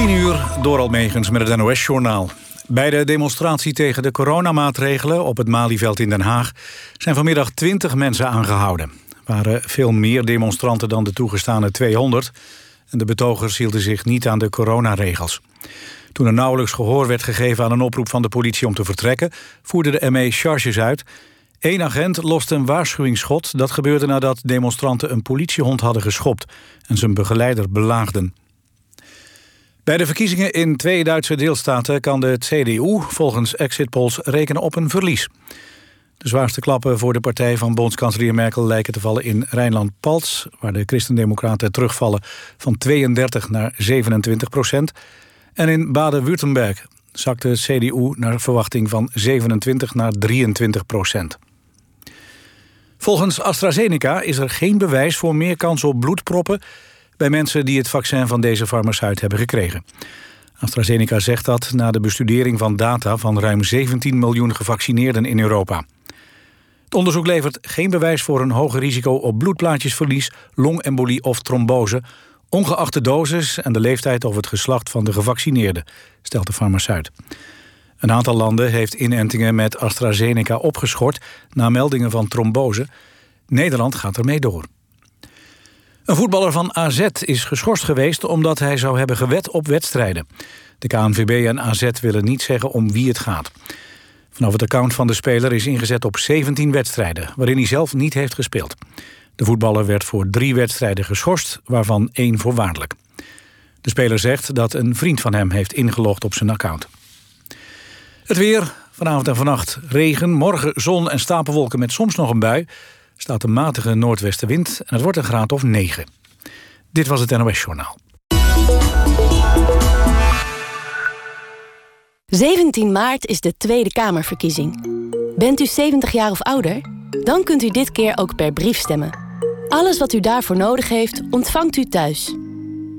10 uur door Almegens met het NOS-journaal. Bij de demonstratie tegen de coronamaatregelen op het Malieveld in Den Haag... zijn vanmiddag 20 mensen aangehouden. Er waren veel meer demonstranten dan de toegestane 200... en de betogers hielden zich niet aan de coronaregels. Toen er nauwelijks gehoor werd gegeven aan een oproep van de politie om te vertrekken... voerde de ME charges uit. Eén agent loste een waarschuwingsschot. Dat gebeurde nadat demonstranten een politiehond hadden geschopt... en zijn begeleider belaagden. Bij de verkiezingen in twee Duitse deelstaten kan de CDU volgens exit polls rekenen op een verlies. De zwaarste klappen voor de partij van bondskanselier Merkel lijken te vallen in Rijnland-Palts, waar de christendemocraten terugvallen van 32 naar 27 procent. En in Baden-Württemberg zakt de CDU naar verwachting van 27 naar 23 procent. Volgens AstraZeneca is er geen bewijs voor meer kans op bloedproppen bij mensen die het vaccin van deze farmaceut hebben gekregen. AstraZeneca zegt dat na de bestudering van data van ruim 17 miljoen gevaccineerden in Europa. Het onderzoek levert geen bewijs voor een hoger risico op bloedplaatjesverlies, longembolie of trombose, ongeacht de dosis en de leeftijd of het geslacht van de gevaccineerde, stelt de farmaceut. Een aantal landen heeft inentingen met AstraZeneca opgeschort na meldingen van trombose. Nederland gaat ermee door. Een voetballer van AZ is geschorst geweest omdat hij zou hebben gewet op wedstrijden. De KNVB en AZ willen niet zeggen om wie het gaat. Vanaf het account van de speler is ingezet op 17 wedstrijden... waarin hij zelf niet heeft gespeeld. De voetballer werd voor drie wedstrijden geschorst, waarvan één voorwaardelijk. De speler zegt dat een vriend van hem heeft ingelogd op zijn account. Het weer, vanavond en vannacht regen, morgen zon en stapelwolken met soms nog een bui staat een matige noordwestenwind en het wordt een graad of 9. Dit was het NOS Journaal. 17 maart is de Tweede Kamerverkiezing. Bent u 70 jaar of ouder? Dan kunt u dit keer ook per brief stemmen. Alles wat u daarvoor nodig heeft, ontvangt u thuis.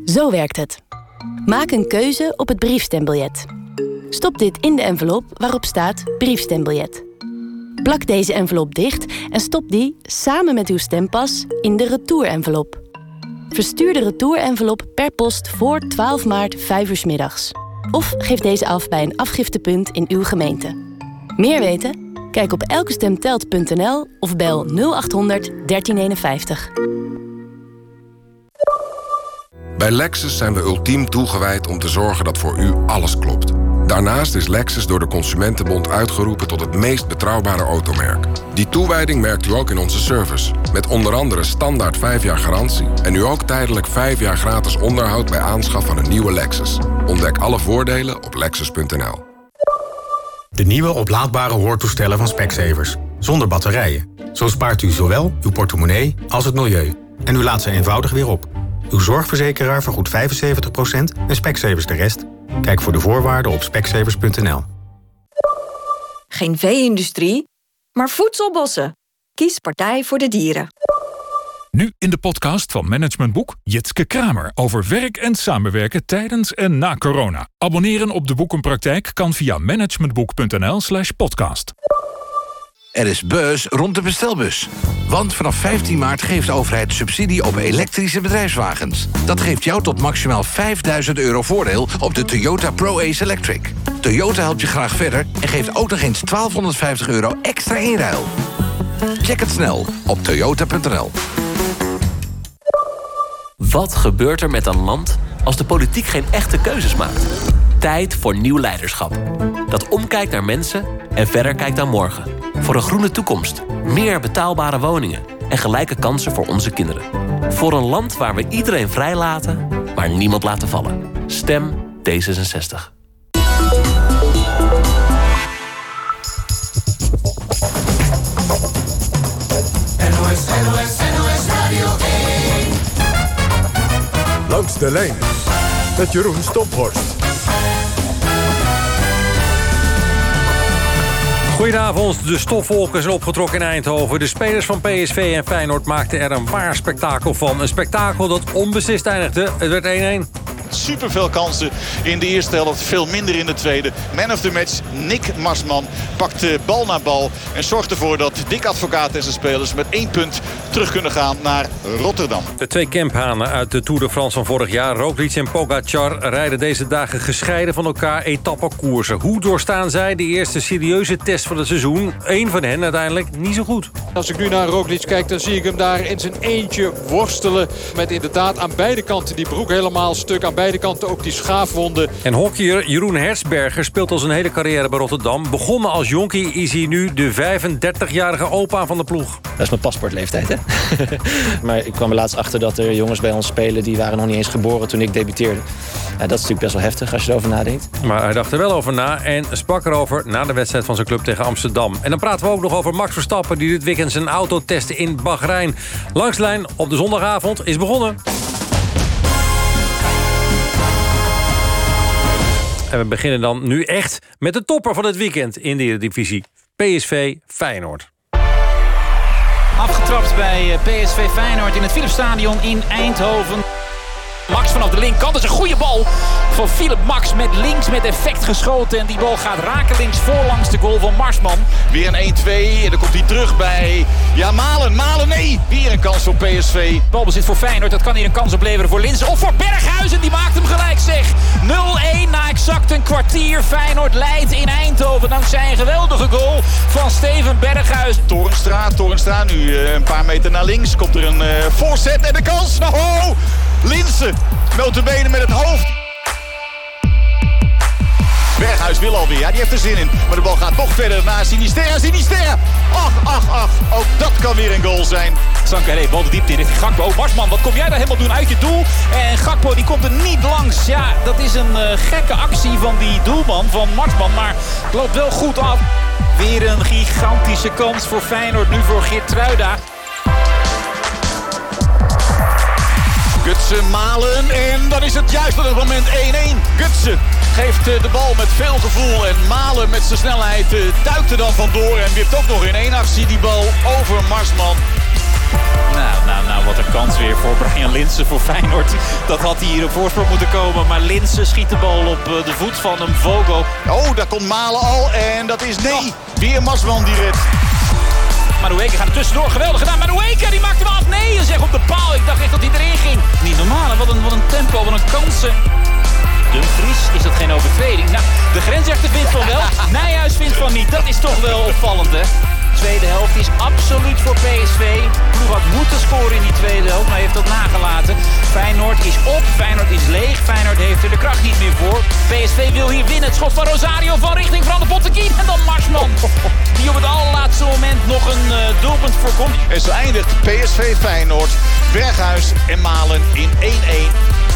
Zo werkt het. Maak een keuze op het briefstembiljet. Stop dit in de envelop waarop staat briefstembiljet. Plak deze envelop dicht en stop die samen met uw stempas in de retour-envelop. Verstuur de retour-envelop per post voor 12 maart 5 uur middags. Of geef deze af bij een afgiftepunt in uw gemeente. Meer weten? Kijk op elkestemtelt.nl of bel 0800 1351. Bij Lexus zijn we ultiem toegewijd om te zorgen dat voor u alles klopt. Daarnaast is Lexus door de Consumentenbond uitgeroepen tot het meest betrouwbare automerk. Die toewijding merkt u ook in onze service. Met onder andere standaard 5 jaar garantie en nu ook tijdelijk 5 jaar gratis onderhoud bij aanschaf van een nieuwe Lexus. Ontdek alle voordelen op lexus.nl. De nieuwe oplaadbare hoortoestellen van Specsavers. Zonder batterijen. Zo spaart u zowel uw portemonnee als het milieu. En u laat ze eenvoudig weer op. Uw zorgverzekeraar vergoedt 75% en Specsavers de rest. Kijk voor de voorwaarden op specsavers.nl. Geen vee-industrie, maar voedselbossen. Kies Partij voor de Dieren. Nu in de podcast van Management Boek Jitske Kramer over werk en samenwerken tijdens en na corona. Abonneren op de boekenpraktijk kan via managementboek.nl/slash podcast. Er is buzz rond de bestelbus. Want vanaf 15 maart geeft de overheid subsidie op elektrische bedrijfswagens. Dat geeft jou tot maximaal 5000 euro voordeel op de Toyota Pro-Ace Electric. Toyota helpt je graag verder en geeft ook nog eens 1250 euro extra inruil. Check het snel op toyota.nl. Wat gebeurt er met een land als de politiek geen echte keuzes maakt? Tijd voor nieuw leiderschap. Dat omkijkt naar mensen en verder kijkt naar morgen. Voor een groene toekomst, meer betaalbare woningen en gelijke kansen voor onze kinderen. Voor een land waar we iedereen vrijlaten, maar niemand laten vallen. Stem D66. NOS, NOS, NOS Radio 1. Langs de lijn met Jeroen Stophorst. Goedenavond, de stofwolken zijn opgetrokken in Eindhoven. De spelers van PSV en Feyenoord maakten er een waar spektakel van. Een spektakel dat onbeslist eindigde. Het werd 1-1. Superveel kansen in de eerste helft. Veel minder in de tweede. Man of the match, Nick Marsman, pakt bal na bal. En zorgt ervoor dat Dick Advocaat en zijn spelers met één punt terug kunnen gaan naar Rotterdam. De twee kemphanen uit de Tour de France van vorig jaar, Roglic en Pogacar, rijden deze dagen gescheiden van elkaar etappekoersen. Hoe doorstaan zij de eerste serieuze test van het seizoen? Eén van hen uiteindelijk niet zo goed. Als ik nu naar Roglic kijk, dan zie ik hem daar in zijn eentje worstelen. Met inderdaad aan beide kanten die broek helemaal stuk. Aan beide kanten ook die schaafwonden. En hockeyer Jeroen Hersberger speelt al zijn hele carrière bij Rotterdam. Begonnen als jonkie is hij nu de 35-jarige opa van de ploeg. Dat is mijn paspoortleeftijd, hè? maar ik kwam er laatst achter dat er jongens bij ons spelen... die waren nog niet eens geboren toen ik debuteerde. Ja, dat is natuurlijk best wel heftig als je erover nadenkt. Maar hij dacht er wel over na en sprak erover na de wedstrijd van zijn club tegen Amsterdam. En dan praten we ook nog over Max Verstappen... die dit weekend zijn auto testte in Bahrein. Langslijn op de zondagavond is begonnen. En we beginnen dan nu echt met de topper van het weekend in de Eredivisie. PSV Feyenoord. Afgetrapt bij eh, PSV Feyenoord in het Philipsstadion in Eindhoven. Max vanaf de linkerkant. Dat is een goede bal van Philip Max met links met effect geschoten. En die bal gaat raken links voorlangs de goal van Marsman. Weer een 1-2 en dan komt hij terug bij... Ja, Malen, Malen, nee! Weer een kans voor PSV. Balbezit voor Feyenoord, dat kan hier een kans opleveren voor Linsen. Of voor Berghuizen, die maakt hem gelijk zeg. 0-1 na exact een kwartier. Feyenoord leidt in Eindhoven dankzij een geweldige goal van Steven Berghuizen. Torenstra, Torenstra nu uh, een paar meter naar links. Komt er een uh, voorzet en de kans. Oh, Linsen, notabene met het hoofd. Berghuis wil alweer. Ja, die heeft er zin in. Maar de bal gaat toch verder naar Sinisterra. Sinisterra. Ach, ach, ach. Ook dat kan weer een goal zijn. Sankare, bal de diepte in richting Gakpo. Marsman, wat kom jij daar helemaal doen uit je doel? En Gakpo die komt er niet langs. Ja, dat is een uh, gekke actie van die doelman van Marsman. Maar het loopt wel goed af. Weer een gigantische kans voor Feyenoord. Nu voor Geertruida. Gutsen malen en dan is het juist op het moment 1-1. Gutsen geeft de bal met veel gevoel en malen met zijn snelheid duikt er dan vandoor. En wierpt ook nog in één actie die bal over Marsman. Nou, nou, nou, wat een kans weer voor Brian Linsen voor Feyenoord. Dat had hij hier op voorsprong moeten komen. Maar Linsen schiet de bal op de voet van een Vogo. Oh, daar komt Malen al en dat is nee. Weer Marsman die rit. Madueke gaat er tussendoor. Geweldig gedaan. Madueke die maakt hem af. Nee, en zeg op de paal. Ik dacht echt dat hij erin ging. Niet normaal. Wat een, wat een tempo. Wat een kansen. Dumfries, is dat geen overtreding? Nou, de grensrechter vindt van wel. Nijhuis vindt van niet. Dat is toch wel opvallend, hè? Tweede helft is absoluut voor PSV. Ploeg had moeten scoren in die tweede helft, maar heeft dat nagelaten. Feyenoord is op, Feyenoord is leeg. Feyenoord heeft er de kracht niet meer voor. PSV wil hier winnen. Het schot van Rosario van richting van de Botteguin. En dan Marsman, die op het allerlaatste moment nog een uh, doelpunt voorkomt. En zo eindigt PSV Feyenoord, Berghuis en Malen in 1-1.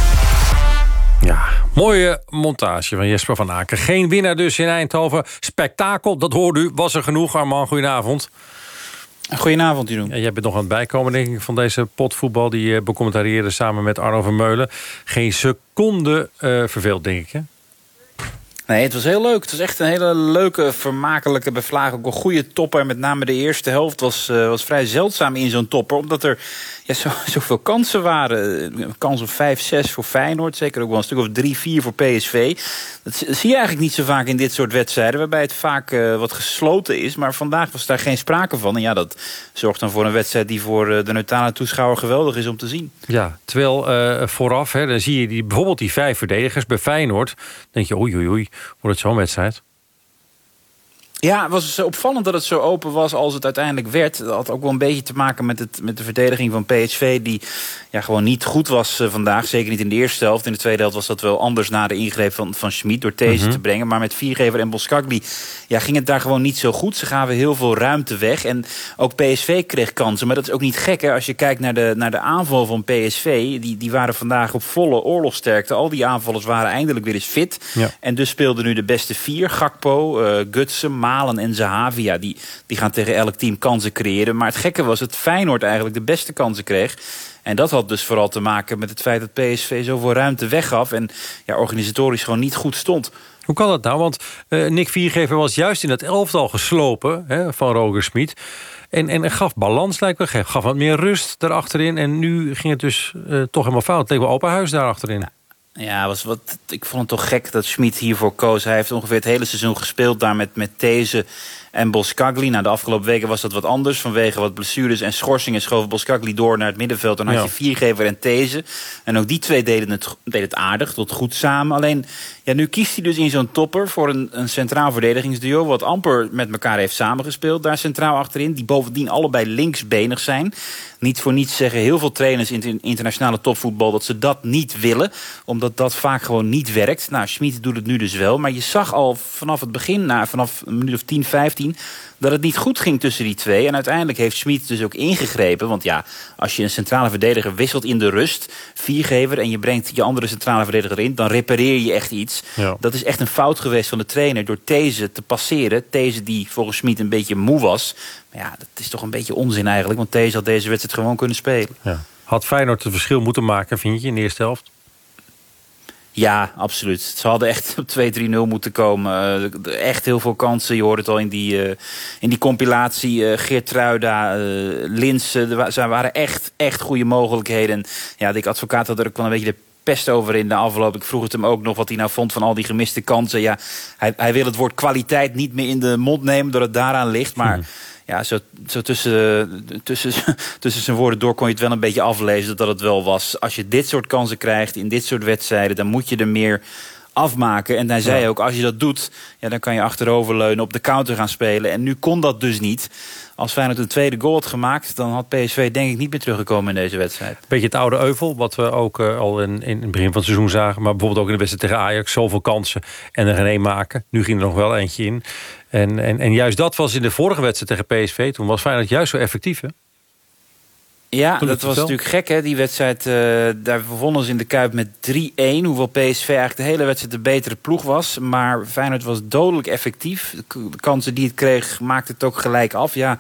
Ja, mooie montage van Jesper van Aken. Geen winnaar dus in Eindhoven. Spektakel, dat hoorde u. Was er genoeg, Arman? Goedenavond. Goedenavond, Jeroen. Ja, jij bent nog aan het bijkomen, denk ik, van deze potvoetbal... die je becommentarieerde samen met Arno Vermeulen. Geen seconde uh, verveeld, denk ik, hè? Nee, het was heel leuk. Het was echt een hele leuke, vermakelijke bevlagen. Ook een goede topper. Met name de eerste helft was, uh, was vrij zeldzaam in zo'n topper. Omdat er ja, zo, zoveel kansen waren. Een kans op 5, 6 voor Feyenoord. Zeker ook wel een stuk of 3, 4 voor PSV. Dat zie je eigenlijk niet zo vaak in dit soort wedstrijden. Waarbij het vaak uh, wat gesloten is. Maar vandaag was daar geen sprake van. En ja, dat zorgt dan voor een wedstrijd die voor de neutrale toeschouwer geweldig is om te zien. Ja, terwijl vooraf, hè, dan zie je die, bijvoorbeeld die vijf verdedigers bij Feyenoord. Denk je, oei, oei, oei, wordt het zo'n wedstrijd? Ja, het was opvallend dat het zo open was als het uiteindelijk werd. Dat had ook wel een beetje te maken met, het, met de verdediging van PSV... die ja, gewoon niet goed was uh, vandaag. Zeker niet in de eerste helft. In de tweede helft was dat wel anders na de ingreep van, van Schmid... door deze mm -hmm. te brengen. Maar met Viergever en Boskagli ja, ging het daar gewoon niet zo goed. Ze gaven heel veel ruimte weg. En ook PSV kreeg kansen. Maar dat is ook niet gek hè? als je kijkt naar de, naar de aanval van PSV. Die, die waren vandaag op volle oorlogsterkte. Al die aanvallers waren eindelijk weer eens fit. Ja. En dus speelden nu de beste vier. Gakpo, uh, Gutsen, Malen en Zahavia. Die, die gaan tegen elk team kansen creëren. Maar het gekke was dat Feyenoord eigenlijk de beste kansen kreeg. En dat had dus vooral te maken met het feit dat PSV zoveel ruimte weggaf... en ja, organisatorisch gewoon niet goed stond. Hoe kan dat nou? Want uh, Nick Viergever was juist in het elftal geslopen hè, van Roger Smit. En, en gaf balans, lijkt me. Gaf wat meer rust daarachterin. En nu ging het dus uh, toch helemaal fout. Het leek wel open huis daarachterin. Ja, was wat, ik vond het toch gek dat Schmid hiervoor koos. Hij heeft ongeveer het hele seizoen gespeeld daar met, met These en Boskagli. Nou, de afgelopen weken was dat wat anders. Vanwege wat blessures en schorsingen schoof Boskagli door naar het middenveld. Dan had je Viergever en These. En ook die twee deden het, deden het aardig, tot goed samen. Alleen, ja, nu kiest hij dus in zo'n topper voor een, een centraal verdedigingsduo... wat amper met elkaar heeft samengespeeld. Daar centraal achterin, die bovendien allebei linksbenig zijn. Niet voor niets zeggen heel veel trainers in internationale topvoetbal... dat ze dat niet willen, omdat dat vaak gewoon niet werkt. Nou, Schmid doet het nu dus wel. Maar je zag al vanaf het begin, nou, vanaf een minuut of 10, 15... dat het niet goed ging tussen die twee. En uiteindelijk heeft Schmid dus ook ingegrepen. Want ja, als je een centrale verdediger wisselt in de rust... viergever en je brengt je andere centrale verdediger in... dan repareer je echt iets. Ja. Dat is echt een fout geweest van de trainer... door These te passeren. These die volgens Schmid een beetje moe was. Maar ja, dat is toch een beetje onzin eigenlijk. Want These had deze wedstrijd gewoon kunnen spelen. Ja. Had Feyenoord het verschil moeten maken, vind je, in de eerste helft? Ja, absoluut. Ze hadden echt op 2-3-0 moeten komen. Eh, echt heel veel kansen. Je hoort het al in die, eh, in die compilatie. eh Geertruida, Linsen. Ze waren echt, echt goede mogelijkheden. Ja, Dick Advocaat had er ook wel een beetje de pest over in de afloop. Ik vroeg het hem ook nog wat hij nou vond van al die gemiste kansen. Ja, hij, hij wil het woord kwaliteit niet meer in de mond nemen... doordat het daaraan ligt. Maar ja, zo, zo tussen, tussen, tussen zijn woorden door kon je het wel een beetje aflezen dat dat het wel was. Als je dit soort kansen krijgt in dit soort wedstrijden, dan moet je er meer afmaken. En hij zei ook, als je dat doet, ja, dan kan je achteroverleunen, op de counter gaan spelen. En nu kon dat dus niet. Als Feyenoord een tweede goal had gemaakt, dan had PSV denk ik niet meer teruggekomen in deze wedstrijd. Beetje het oude euvel, wat we ook eh, al in, in het begin van het seizoen zagen. Maar bijvoorbeeld ook in de wedstrijd tegen Ajax. Zoveel kansen en er geen één maken. Nu ging er nog wel eentje in. En, en, en juist dat was in de vorige wedstrijd tegen PSV. Toen was Feyenoord juist zo effectief, hè? Ja, dat was natuurlijk gek, hè? Die wedstrijd, eh, daar wonnen ze in de Kuip met 3-1. Hoewel PSV eigenlijk de hele wedstrijd de betere ploeg was. Maar Feyenoord was dodelijk effectief. De kansen die het kreeg, maakte het ook gelijk af. Ja,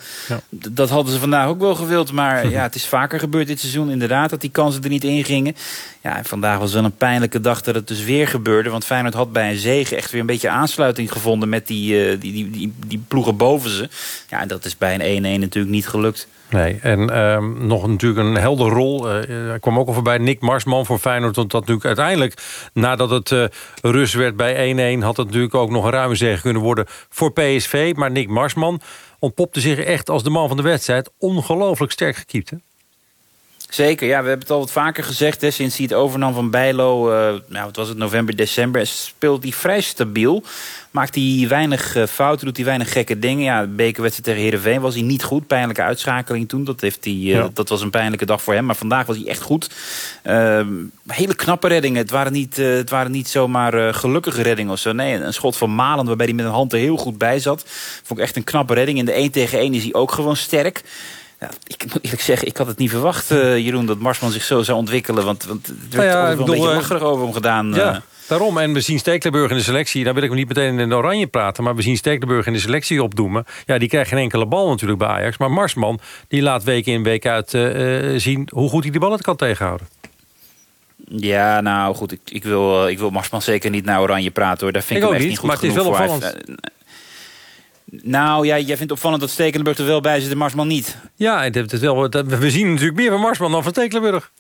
dat hadden ze vandaag ook wel gewild. Maar ja, het is vaker gebeurd dit seizoen inderdaad... dat die kansen er niet in gingen. Ja, en vandaag was wel een pijnlijke dag dat het dus weer gebeurde. Want Feyenoord had bij een zege echt weer een beetje aansluiting gevonden... met die, eh, die, die, die, die ploegen boven ze. Ja, en dat is bij een 1-1 natuurlijk niet gelukt. Nee, en ehm, nog natuurlijk een helder rol. eh, er kwam ook al voorbij Nick Marsman voor Feyenoord. Want dat natuurlijk uiteindelijk, nadat het eh, rust werd bij 1-1... had het natuurlijk ook nog een ruime zege kunnen worden voor PSV. Maar Nick Marsman ontpopte zich echt als de man van de wedstrijd. Ongelooflijk sterk gekiept, hè? Zeker, ja, we hebben het al wat vaker gezegd. Hè, sinds hij het overnam van Bijlo, eh, nou, wat was het, november, december... speelt hij vrij stabiel. Maakt hij weinig eh, fouten, doet hij weinig gekke dingen. Ja, de bekerwedstrijd tegen Heerenveen was hij niet goed. Pijnlijke uitschakeling toen. Dat, heeft hij, eh, Ja. dat was een pijnlijke dag voor hem. Maar vandaag was hij echt goed. Ehm, hele knappe reddingen. Het waren niet, het waren niet zomaar gelukkige reddingen of zo. Nee, een schot van Malen waarbij hij met een hand er heel goed bij zat. Vond ik echt een knappe redding. In de 1 tegen 1 is hij ook gewoon sterk. Ja, ik moet eerlijk zeggen, ik had het niet verwacht, eh, Jeroen, dat Marsman zich zo zou ontwikkelen. Want, want het werd Nou ja, wel bedoel, een beetje eh, lacherig over hem gedaan. Ja, eh. daarom. En we zien Stekelenburg in de selectie. Daar wil ik hem niet meteen in de oranje praten. Maar we zien Stekelenburg in de selectie opdoemen. Ja, die krijgt geen enkele bal natuurlijk bij Ajax. Maar Marsman, die laat week in week uit zien... hoe goed hij die ballen kan tegenhouden. Ja, nou goed, ik, ik, wil, ik wil Marsman zeker niet naar Oranje praten hoor. Daar vind Ik ik, hem echt niet, niet goed maar het is wel voor. opvallend. Nou ja, jij vindt opvallend dat Stekelenburg er wel bij zit en Marsman niet. Ja, het is wel, we zien natuurlijk meer van Marsman dan van Stekelenburg.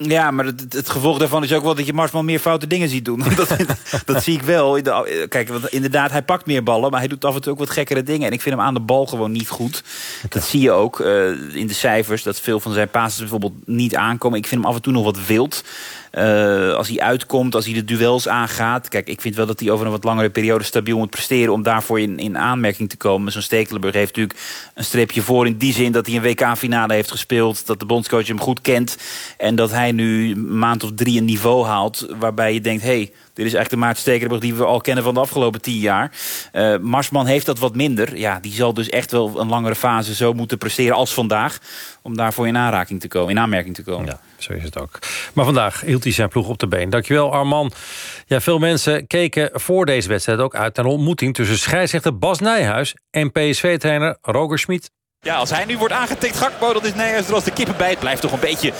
Ja, maar het, het gevolg daarvan is ook wel dat je Marsman meer foute dingen ziet doen. dat, dat zie ik wel. Kijk, want inderdaad, hij pakt meer ballen, maar hij doet af en toe ook wat gekkere dingen. En ik vind hem aan de bal gewoon niet goed. Dat zie je ook eh, in de cijfers, dat veel van zijn passes bijvoorbeeld niet aankomen. Ik vind hem af en toe nog wat wild. Eh, als hij uitkomt, als hij de duels aangaat. Kijk, ik vind wel dat hij over een wat langere periode stabiel moet presteren... om daarvoor in, in aanmerking te komen. Zo'n Stekelenburg heeft natuurlijk een streepje voor... in die zin dat hij een WK-finale heeft gespeeld... dat de bondscoach hem goed kent... en dat hij nu een maand of drie een niveau haalt... waarbij je denkt, hey, dit is eigenlijk de Maarten die we al kennen van de afgelopen tien jaar. Eh, Marsman heeft dat wat minder. Ja, die zal dus echt wel een langere fase zo moeten presteren als vandaag... om daarvoor in aanraking te komen, in aanmerking te komen. Ja, zo is het ook. Maar vandaag hield hij zijn ploeg op de been. Dankjewel, Arman. Ja, veel mensen keken voor deze wedstrijd ook uit naar een ontmoeting... tussen scheidsrechter Bas Nijhuis en PSV-trainer Roger Schmid. Ja, als hij nu wordt aangetikt, Gakpo, dat is Nijhuis er als de kippen bij. Het blijft toch een beetje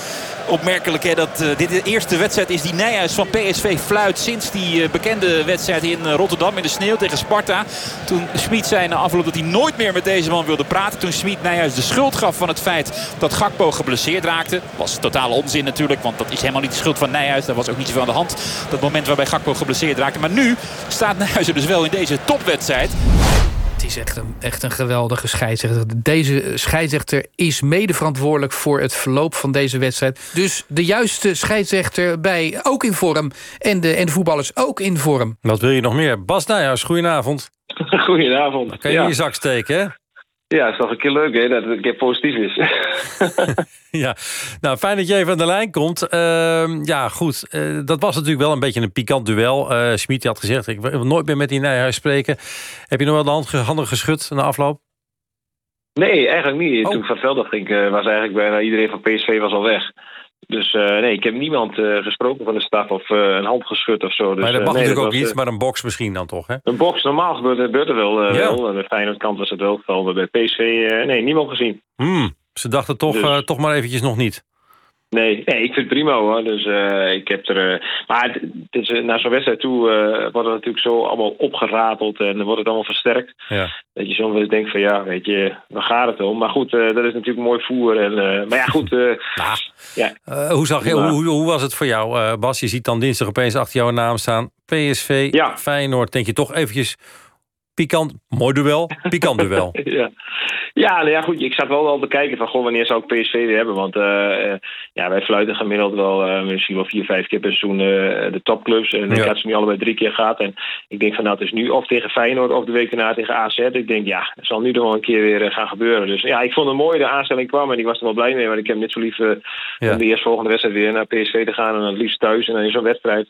opmerkelijk hè, dat uh, dit de eerste wedstrijd is die Nijhuis van PSV fluit... sinds die uh, bekende wedstrijd in uh, Rotterdam in de sneeuw tegen Sparta. Toen Smit zei na afloop dat hij nooit meer met deze man wilde praten. Toen Smit Nijhuis de schuld gaf van het feit dat Gakpo geblesseerd raakte. Was totale onzin natuurlijk, want dat is helemaal niet de schuld van Nijhuis. Daar was ook niet zoveel aan de hand. Dat moment waarbij Gakpo geblesseerd raakte. Maar nu staat Nijhuis er dus wel in deze topwedstrijd. Is echt een, echt een geweldige scheidsrechter. Deze scheidsrechter is mede verantwoordelijk voor het verloop van deze wedstrijd. Dus de juiste scheidsrechter bij ook in vorm. En de, en de voetballers ook in vorm. Wat wil je nog meer? Bas Nijhuis, goedenavond. Goedenavond. Dan kan je ja. in je zak steken, hè? Ja, is toch een keer leuk hè, dat het een keer positief is. ja, nou fijn dat je even aan de lijn komt. Uh, ja, goed. Uh, dat was natuurlijk wel een beetje een pikant duel. Uh, Schmid had gezegd, ik wil nooit meer met die Nijhuis spreken. Heb je nog wel de hand, handen geschud na afloop? Nee, eigenlijk niet. Oh. Toen ik van het veld af ging, was eigenlijk bijna iedereen van PSV was al weg. Dus uh, nee, ik heb niemand uh, gesproken van de staf of uh, een hand geschud of zo. Dus, maar dat mag nee, natuurlijk dat ook was, niet, maar een box misschien dan toch, hè? Een box, normaal gebeurt, gebeurt er wel. Ja. wel. Feyenoord kant was het wel geval, maar bij PSV, nee, niemand gezien. Hmm, ze dachten toch, dus. toch maar eventjes nog niet. Nee, nee, ik vind het prima hoor. Dus uh, ik heb er. Uh, maar het, het is, naar zo'n wedstrijd toe wordt het natuurlijk zo allemaal opgerateld en dan wordt het allemaal versterkt. Ja. Dat je soms wel eens denkt van ja, weet je, waar gaat het om? Maar goed, dat is natuurlijk mooi voer. En, maar ja, goed. Nou, ja. hoe, zag je, hoe, hoe, was het voor jou, Bas? Je ziet dan dinsdag opeens achter jouw naam staan. PSV, ja. Feyenoord. Denk je toch eventjes pikant, mooi duel, pikant duel. ja. Ja, nou ja, goed. Ik zat wel wel te kijken van goh, wanneer zou ik PSV weer hebben. Want uh, ja, wij fluiten gemiddeld wel uh, misschien wel vier, vijf keer per seizoen de topclubs. En ja. ik had ze nu allebei drie keer gehad. En ik denk van nou, het is nu of tegen Feyenoord of de week daarna tegen AZ. Ik denk ja, het zal nu nog wel een keer weer gaan gebeuren. Dus ja, ik vond het mooi, de aanstelling kwam en ik was er wel blij mee. Want ik heb net zo lief ja. om de eerstvolgende wedstrijd weer naar PSV te gaan. En dan het liefst thuis en dan in zo'n wedstrijd.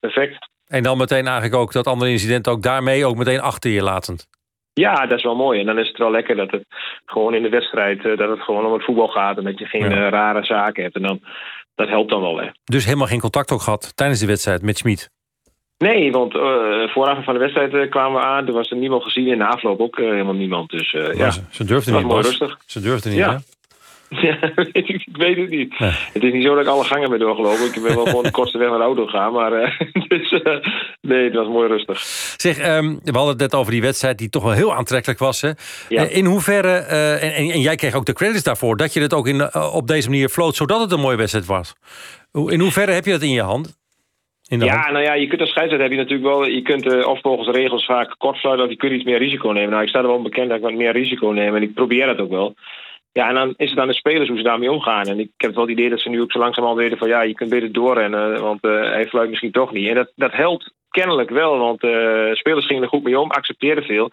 Perfect. En dan meteen eigenlijk ook dat andere incident ook daarmee ook meteen achter je latend. Ja, dat is wel mooi. En dan is het wel lekker dat het gewoon in de wedstrijd... dat het gewoon om het voetbal gaat en dat je geen ja. uh, rare zaken hebt. En dan, dat helpt dan wel, hè. Dus helemaal geen contact ook gehad tijdens de wedstrijd met Schmid? Nee, want uh, vooraf van de wedstrijd uh, kwamen we aan. Er was er niemand gezien. In de afloop ook helemaal niemand. Dus ja, ze, ze durfden niet, mooi rustig. Ze durfden niet, ja. hè? Ja, ik weet het niet. Nee. Het is niet zo dat ik alle gangen ben doorgelopen. Ik ben wel gewoon de kortste weg naar de auto gegaan. Maar uh, dus, uh, nee, het was mooi rustig. Zeg, um, we hadden het net over die wedstrijd die toch wel heel aantrekkelijk was. Hè? Ja. In hoeverre, uh, en, en, en, jij kreeg ook de credits daarvoor... dat je het ook in, op deze manier floot, zodat het een mooie wedstrijd was. In hoeverre heb je dat in je hand? Ja, hand? nou ja, je kunt als scheidsrechter heb je natuurlijk wel... je kunt uh, of volgens de regels vaak kort fluiten... of je kunt iets meer risico nemen. Nou, ik sta er wel bekend dat ik wat meer risico neem... en ik probeer dat ook wel. Ja, en dan is het aan de spelers hoe ze daarmee omgaan. En ik heb wel het idee dat ze nu ook zo langzamerhand weten van... ja, je kunt beter doorrennen, want uh, hij fluit misschien toch niet. En dat, dat helpt kennelijk wel, want uh, spelers gingen er goed mee om, accepteerden veel.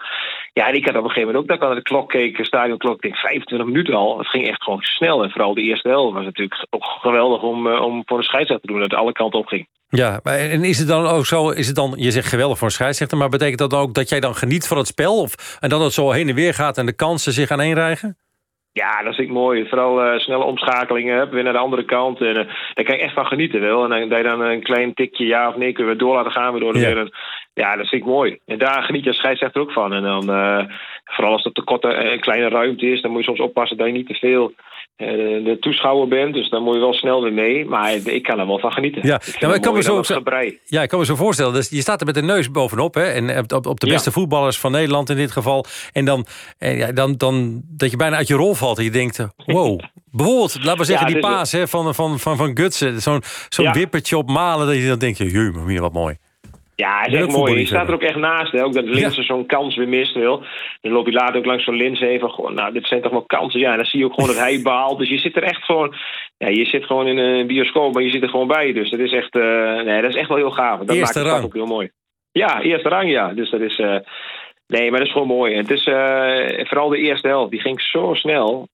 Ja, en ik had op een gegeven moment ook dat ik aan de klok keek, de stadionklok, denk 25 minuten al. Het ging echt gewoon snel. En vooral de eerste helft was natuurlijk ook geweldig om, uh, om voor een scheidsrechter te doen, dat het alle kanten op ging. Ja, en is het dan ook zo, is het dan, je zegt geweldig voor een scheidsrechter, maar betekent dat ook dat jij dan geniet van het spel? Of, en dat het zo heen en weer gaat en de kansen zich aaneenrijgen? Ja, dat vind ik mooi. Vooral uh, snelle omschakelingen weer naar de andere kant. En uh, daar kan ik echt van genieten wel. En dan, dat je dan een klein tikje ja of nee kunnen we door laten gaan. Door ja. Een, ja, dat vind ik mooi. En daar geniet je als scheidsrechter ook van. En dan, uh, vooral als het te korte en kleine ruimte is, dan moet je soms oppassen dat je niet te veel de toeschouwer bent. Dus dan moet je wel snel weer mee. Maar ik kan er wel van genieten. Ja, ik, ja, maar ik kan, me zo, ja, ik kan me zo voorstellen. Dus je staat er met de neus bovenop. Hè, en op, op de beste ja. voetballers van Nederland in dit geval. En dan, en ja, dan, dan dat je bijna uit je rol valt. En je denkt, wow. Bijvoorbeeld, laten we zeggen, die paas hè, van, van, van, van Gutsen. Zo'n zo'n wippertje op malen. Dat je dan denkt, jee, wat mooi. Ja, is echt mooi. Je staat er ook echt naast. Hè? Ook dat Linse ja. zo'n kans weer mist. Wil. Dan loop je later ook langs zo'n Lins heen van... Goh, nou, dit zijn toch wel kansen. Ja, en dan zie je ook gewoon dat hij baalt. Dus je zit er echt gewoon... Ja, je zit gewoon in een bioscoop, maar je zit er gewoon bij. Dus dat is echt, uh, nee, dat is echt wel heel gaaf. Dat eerste maakt het ook heel mooi. Ja, eerste rang, ja. Dus dat is... Uh, Nee, maar dat is gewoon mooi. Het is uh, vooral de eerste helft. Die ging zo snel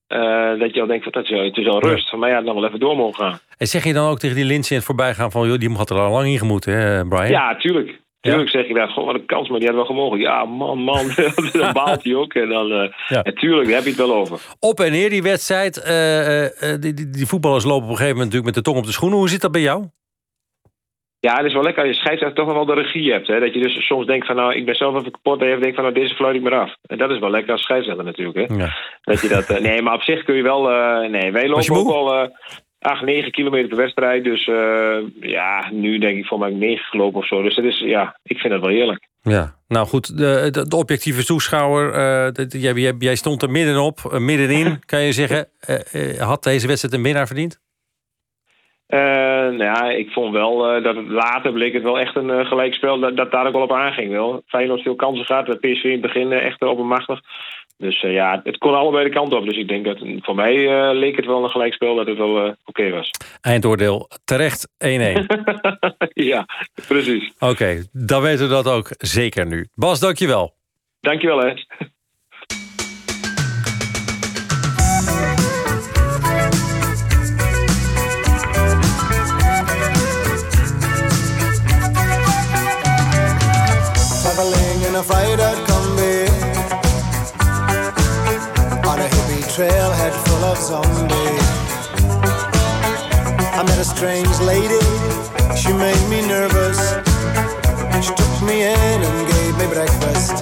dat je al denkt, dat het is al rust. Van mij had nog wel even door mogen gaan. En zeg je dan ook tegen die Lindsay in het voorbijgaan van... joh, die had er al lang in gemoeten, hè, Brian? Ja, tuurlijk. Tuurlijk ja? zeg je daar, gewoon wat een kans, maar die had wel gemogen. Ja, man, man, dan baalt hij ook. En dan, uh, ja. natuurlijk, daar heb je het wel over. Op en neer die wedstrijd. Uh, uh, die, die, die, voetballers lopen op een gegeven moment natuurlijk met de tong op de schoenen. Hoe zit dat bij jou? Ja, het is wel lekker als je scheidsrechter toch nog wel de regie hebt. Hè? Dat je dus soms denkt van nou, ik ben zelf even kapot. En je denkt van nou, deze fluit ik maar af. En dat is wel lekker als scheidsrechter natuurlijk. Hè? Ja. Dat je dat, eh, nee, maar op zich kun je wel... eh, nee, wij lopen ook al eh 8, 9 kilometer per wedstrijd. Dus eh, ja, nu denk ik voor mij 9 gelopen of zo. Dus dat is, ja, ik vind het wel heerlijk. Ja, nou goed, de, de, de objectieve toeschouwer, eh, dat- jij, jij, jij stond er middenop, eh, middenin, kan je zeggen. Had deze wedstrijd een winnaar verdiend? Nou ja, ik vond wel dat het later bleek het wel echt een gelijkspel. Dat, dat daar ook wel op aanging wel. Feyenoord veel kansen gehad. PSV in het begin echt oppermachtig. Dus eh, ja, het kon allebei de kant op. Dus ik denk dat voor mij eh, leek het wel een gelijkspel dat het wel eh, oké was. Eindoordeel terecht 1-1. ja, precies. Oké, dan weten we dat ook zeker nu. Bas, dankjewel. Dankjewel hè. Trailhead full of zombies. I met a strange lady, she made me nervous. She took me in and gave me breakfast.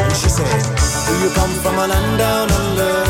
And she said, do you come from a land down under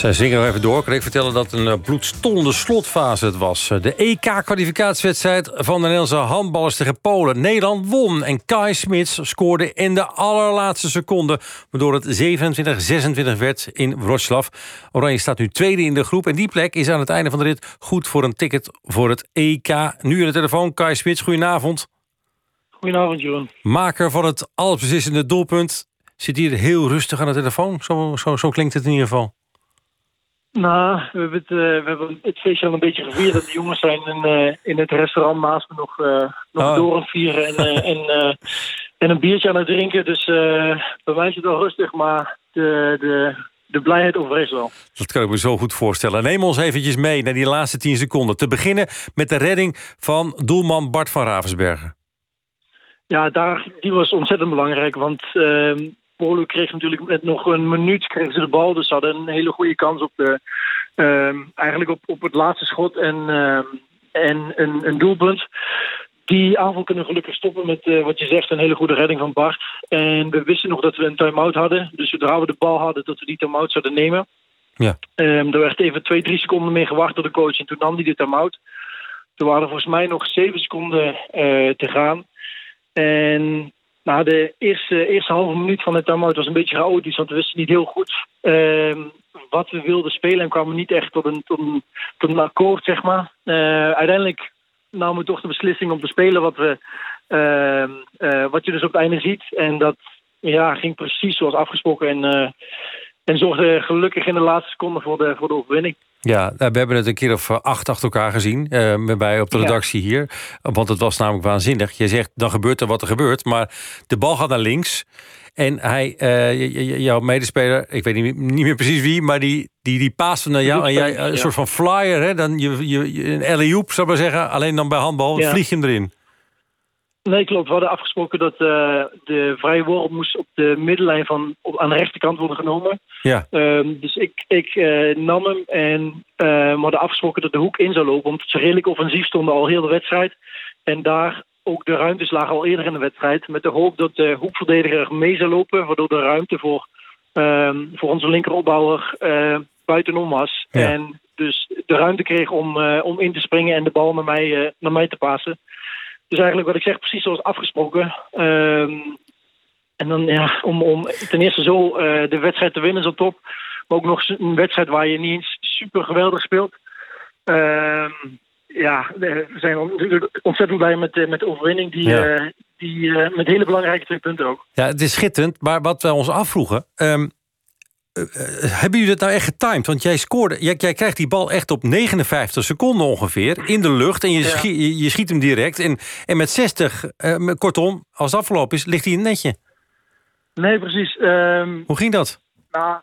Zij zingen nog even door. Kan ik vertellen dat een eh, bloedstollende slotfase het was. Eh, De EK-kwalificatiewedstrijd van de Nederlandse handballers tegen Polen. Nederland won en Kai Smits scoorde in de allerlaatste seconde... waardoor het 27-26 werd in Wroclaw. Oranje staat nu tweede in de groep. En die plek is aan het einde van de rit goed voor een ticket voor het EK. Nu in de telefoon, Kai Smits, goedenavond. Goedenavond, Jeroen. Maker van het allesbeslissende doelpunt zit hier heel rustig aan de telefoon. Zo, zo, zo klinkt het in ieder geval. Nou, we hebben het, eh, we hebben het feestje al een beetje gevierd. Dat de jongens zijn in, eh, in het restaurant naast me nog, eh, nog Oh. door aan het vieren en, en, en een biertje aan het drinken. Dus eh, bij mij is het wel rustig, maar de, de, de blijheid overheerst wel. Dat kan ik me zo goed voorstellen. Neem ons eventjes mee naar die laatste 10 seconden. Te beginnen met de redding van doelman Bart van Ravensbergen. ja, daar, die was ontzettend belangrijk. Want ehm Polen kreeg natuurlijk met nog een minuut kregen ze de bal. Dus ze hadden een hele goede kans op de, ehm, eigenlijk op, op het laatste schot en, ehm, en een, een doelpunt. Die aanval kunnen we gelukkig stoppen met eh, wat je zegt, een hele goede redding van Bart. En we wisten nog dat we een time-out hadden. Dus zodra we de bal hadden, dat we die time-out zouden nemen. Ja. Ehm, er werd even twee, drie seconden mee gewacht door de coach. En toen nam hij de time-out. Toen waren er volgens mij nog zeven seconden eh, te gaan. En nou, de eerste, eerste halve minuut van de time-out was een beetje chaotisch. Want we wisten niet heel goed ehm, wat we wilden spelen. En kwamen niet echt tot een, tot een, tot een akkoord, zeg maar. Eh, uiteindelijk namen we toch de beslissing om te spelen wat, we, ehm, eh, wat je dus op het einde ziet. En dat ja, ging precies zoals afgesproken. En, eh, en zorgde gelukkig in de laatste seconde voor de, voor de overwinning. Ja, we hebben het een keer of acht achter elkaar gezien eh, bij op de Ja. redactie hier. Want het was namelijk waanzinnig. Je zegt, dan gebeurt er wat er gebeurt. Maar de bal gaat naar links. En hij, eh, jouw medespeler, ik weet niet, niet meer precies wie... maar die, die, die paast naar jou en jij, een Ja. soort van flyer. Hè? Dan je, je, je- een alley-oop, zou ik maar zeggen. Alleen dan bij handbal Ja. vlieg je hem erin. Nee, klopt. We hadden afgesproken dat eh, de vrije worp moest op de middenlijn van, op, aan de rechterkant worden genomen. Ja. Ehm, dus ik, ik eh, nam hem en eh, we hadden afgesproken dat de hoek in zou lopen. Want ze redelijk offensief stonden al heel de wedstrijd. En daar ook de ruimtes lagen al eerder in de wedstrijd. Met de hoop dat de hoekverdediger mee zou lopen. Waardoor de ruimte voor, ehm, voor onze linkeropbouwer eh, buitenom was. Ja. En dus de ruimte kreeg om, om in te springen en de bal naar mij, naar mij te passen. Dus eigenlijk wat ik zeg, precies zoals afgesproken. Ehm, en dan ja, om, om ten eerste zo eh, de wedstrijd te winnen is al top. Maar ook nog een wedstrijd waar je niet eens super geweldig speelt. Ehm, ja, eh, we zijn ontzettend blij met, de- met de overwinning. Die, Ja. eh, die, eh, met hele belangrijke twee punten ook. Ja, het is schitterend. Maar wat wij ons afvroegen... ehm, eh, eh, hebben jullie het nou echt getimed? Want jij scoorde, jij, jij krijgt die bal echt op 59 seconden ongeveer in de lucht. En je, Ja. schiet, je, je schiet hem direct. En, en met 60, eh, kortom, als het afgelopen is, ligt hij in het netje. Nee, precies. Ehm, Hoe ging dat? Nou,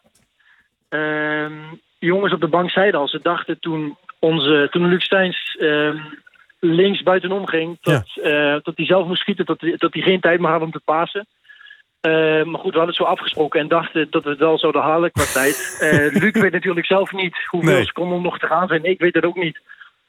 ehm, jongens op de bank zeiden al, ze dachten toen, onze, toen Luc Steins ehm, links buitenom ging, dat, dat hij zelf moest schieten, dat, dat hij geen tijd meer had om te pasen. Eh, maar goed, we hadden het zo afgesproken en dachten dat we het wel zouden halen qua tijd. Eh, Luc weet natuurlijk zelf niet hoeveel Nee. seconden nog te gaan zijn. Ik weet het ook niet.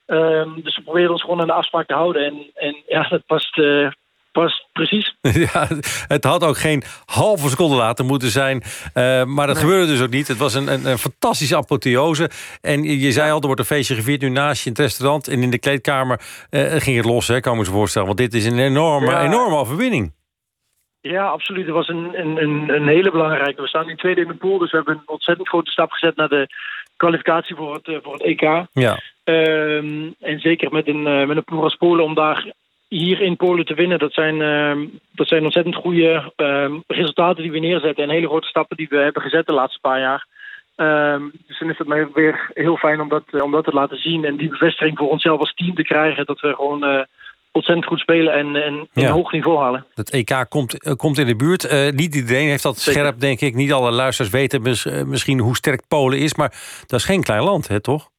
Ehm, dus we proberen ons gewoon aan de afspraak te houden. En, en ja, dat past, eh, past precies. Ja, het had ook geen halve seconde later moeten zijn. eh, maar dat gebeurde dus ook niet. Het was een, een, een fantastische apotheose. En je, je zei al, er wordt een feestje gevierd nu naast je in het restaurant. En in de kleedkamer eh, ging het los, hè, kan ik me zo voorstellen. Want dit is een enorme, Ja. enorme overwinning. Ja, absoluut. Dat was een, een, een, een hele belangrijke. We staan nu tweede in de pool, dus we hebben een ontzettend grote stap gezet naar de kwalificatie voor het, eh, voor het EK. Ja. Ehm, en zeker met een, eh, met een ploeg als Polen om daar hier in Polen te winnen. Dat zijn, ehm, dat zijn ontzettend goede ehm, resultaten die we neerzetten. En hele grote stappen die we hebben gezet de laatste paar jaar. Dus dan is het mij weer heel fijn om dat, eh, om dat te laten zien. En die bevestiging voor onszelf als team te krijgen. Dat we gewoon ontzettend goed spelen en, en een hoog niveau halen. Het EK komt, eh, komt in de buurt. Eh, niet iedereen heeft dat Zeker. scherp, denk ik. Niet alle luisteraars weten mis- eh, misschien hoe sterk Polen is. Maar dat is geen klein land, hè, toch?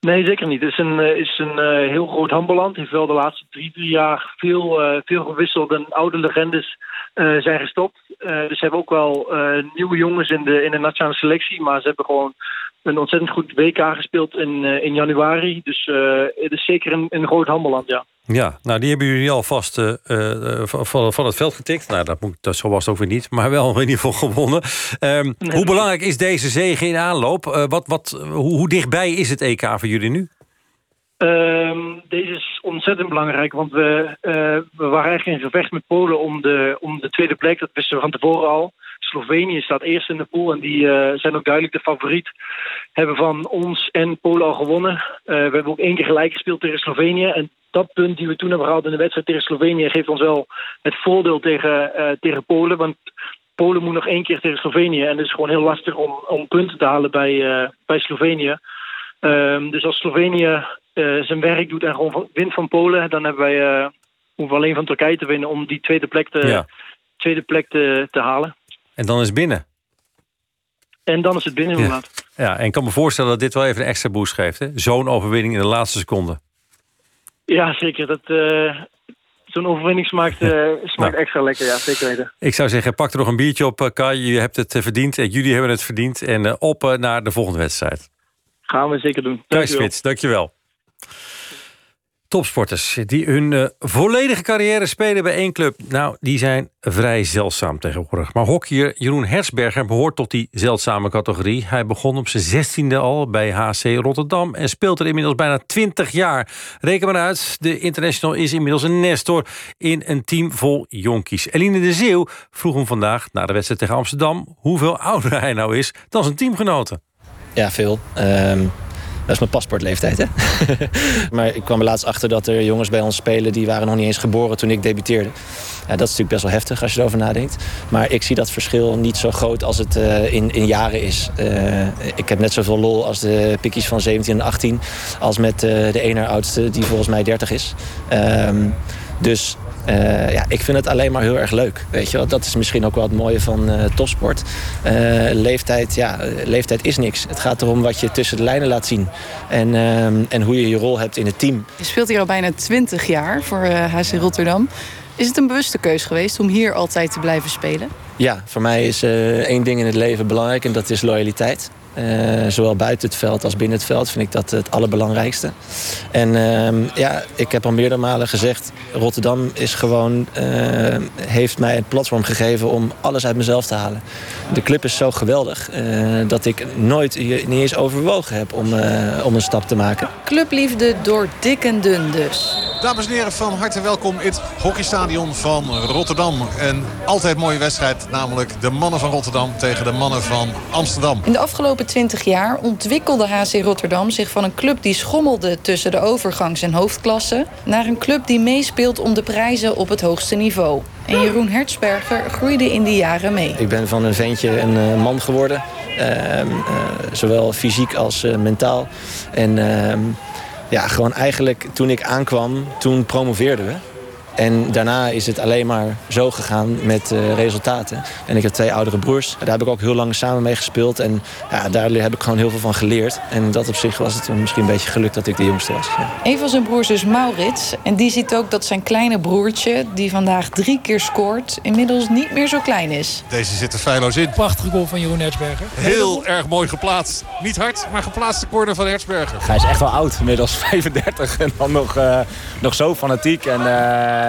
Nee, zeker niet. Het is een, is een heel groot handballand. heeft wel de laatste drie, vier jaar veel, eh, veel gewisseld en oude legendes zijn gestopt. Dus ze hebben ook wel nieuwe jongens in de, in de nationale selectie. Maar ze hebben gewoon een ontzettend goed WK gespeeld in, in januari. Dus het is zeker een, een groot handballand, ja. Ja, nou die hebben jullie alvast eh, eh, van, van het veld getikt. Nou, dat, moet, dat zo was het ook weer niet, maar wel in ieder geval gewonnen. Ehm, hoe belangrijk is deze zege in aanloop? Eh, wat, wat, hoe, hoe dichtbij is het EK voor jullie nu? Ehm, deze is ontzettend belangrijk, want we, we waren eigenlijk in gevecht met Polen om de, om de tweede plek. Dat wisten we van tevoren al. Slovenië staat eerst in de pool en die zijn ook duidelijk de favoriet. Hebben van ons en Polen al gewonnen. We hebben ook één keer gelijk gespeeld tegen Slovenië. En dat punt die we toen hebben gehaald in de wedstrijd tegen Slovenië geeft ons wel het voordeel tegen, eh, tegen Polen. Want Polen moet nog één keer tegen Slovenië. En het is gewoon heel lastig om, om punten te halen bij, eh, bij Slovenië. Ehm, dus als Slovenië eh, zijn werk doet en gewoon wint van Polen, dan hebben wij, hoeven we alleen van Turkije te winnen om die tweede plek te, Ja. tweede plek te, te halen. En dan is het binnen. En dan is het binnen Ja. inderdaad. Ja, en ik kan me voorstellen dat dit wel even een extra boost geeft. Zo'n overwinning in de laatste seconde. Ja, zeker. Dat, eh, zo'n overwinning smaakt, eh, smaakt Nou. extra lekker, ja, zeker weten. Ik zou zeggen, pak er nog een biertje op, eh, Kai. Je hebt het verdiend en jullie hebben het verdiend. En op naar de volgende wedstrijd. Gaan we zeker doen. Kai. Spits, dankjewel. Topsporters die hun eh, volledige carrière spelen bij één club. Nou, die zijn vrij zeldzaam tegenwoordig. Maar hockeyer Jeroen Hersberger behoort tot die zeldzame categorie. Hij begon op zijn zestiende al bij HC Rotterdam... en speelt er inmiddels bijna 20 jaar. Reken maar uit, de international is inmiddels een nestor... in een team vol jonkies. Eline de Zeeuw vroeg hem vandaag, na de wedstrijd tegen Amsterdam... hoeveel ouder hij nou is dan zijn teamgenoten. Ja, veel. Ehm, dat is mijn paspoortleeftijd, hè? maar ik kwam er laatst achter dat er jongens bij ons spelen... die waren nog niet eens geboren toen ik debuteerde. Ja, dat is natuurlijk best wel heftig als je erover nadenkt. Maar ik zie dat verschil niet zo groot als het eh, in, in jaren is. Eh, ik heb net zoveel lol als de pikkies van 17 en 18... als met eh, de ene oudste die volgens mij 30 is. Ehm, dus eh, ja, ik vind het alleen maar heel erg leuk. Weet je wel? Dat is misschien ook wel het mooie van eh, topsport. Eh, leeftijd, ja, leeftijd is niks. Het gaat erom wat je tussen de lijnen laat zien. En, ehm, en hoe je je rol hebt in het team. Je speelt hier al bijna 20 jaar voor HC Rotterdam. Is het een bewuste keus geweest om hier altijd te blijven spelen? Ja, voor mij is één ding in het leven belangrijk en dat is loyaliteit. Eh, zowel buiten het veld als binnen het veld vind ik dat het allerbelangrijkste. En ehm, ja, ik heb al meerdere malen gezegd... Rotterdam is gewoon, eh, heeft mij het platform gegeven om alles uit mezelf te halen. De club is zo geweldig eh, dat ik nooit niet eens overwogen heb om, om een stap te maken. Clubliefde door dik en dun dus. Dames en heren, van harte welkom in het hockeystadion van Rotterdam. Een altijd mooie wedstrijd, namelijk de mannen van Rotterdam tegen de mannen van Amsterdam. In de afgelopen 20 jaar ontwikkelde HC Rotterdam zich van een club die schommelde tussen de overgangs- en hoofdklassen naar een club die meespeelt om de prijzen op het hoogste niveau. En Jeroen Hertzberger groeide in die jaren mee. Ik ben van een ventje een eh, man geworden. Ehm, eh, zowel fysiek als eh, mentaal. En ehm, ja, gewoon eigenlijk toen ik aankwam, toen promoveerden we. En daarna is het alleen maar zo gegaan met eh, resultaten. En ik heb twee oudere broers. Daar heb ik ook heel lang samen mee gespeeld. En ja, daar heb ik gewoon heel veel van geleerd. En dat op zich was het misschien een beetje geluk dat ik de jongste was. Ja. Een van zijn broers is Maurits. En die ziet ook dat zijn kleine broertje, die vandaag drie keer scoort, inmiddels niet meer zo klein is. Deze zit er feilloos in. Prachtige goal van Jeroen Hertzberger. Heel erg mooi geplaatst. Niet hard, maar geplaatste corner van Hertzberger. Hij is echt wel oud, inmiddels 35 en dan nog, eh, nog zo fanatiek en eh,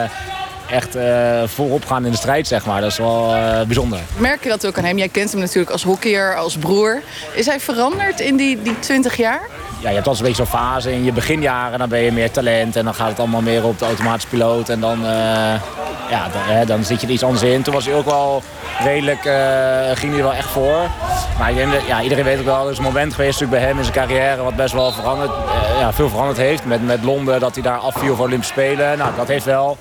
echt eh, voorop gaan in de strijd, zeg maar. Dat is wel eh, bijzonder. Merk je dat ook aan hem? Jij kent hem natuurlijk als hockeyer, als broer. Is hij veranderd in die, die 20 jaar? Ja, je hebt eens een beetje zo'n fase in je beginjaren, dan ben je meer talent en dan gaat het allemaal meer op de automatische piloot en dan, ja, dan, hè, dan zit je er iets anders in. Toen was hij ook wel redelijk, ging hij er wel echt voor. Maar ik denk dat, ja, iedereen weet ook wel, er is een moment geweest natuurlijk bij hem in zijn carrière wat best wel veranderd, ja, veel veranderd heeft. Met, met Londen, dat hij daar afviel voor Olympische Spelen. Nou, dat heeft wel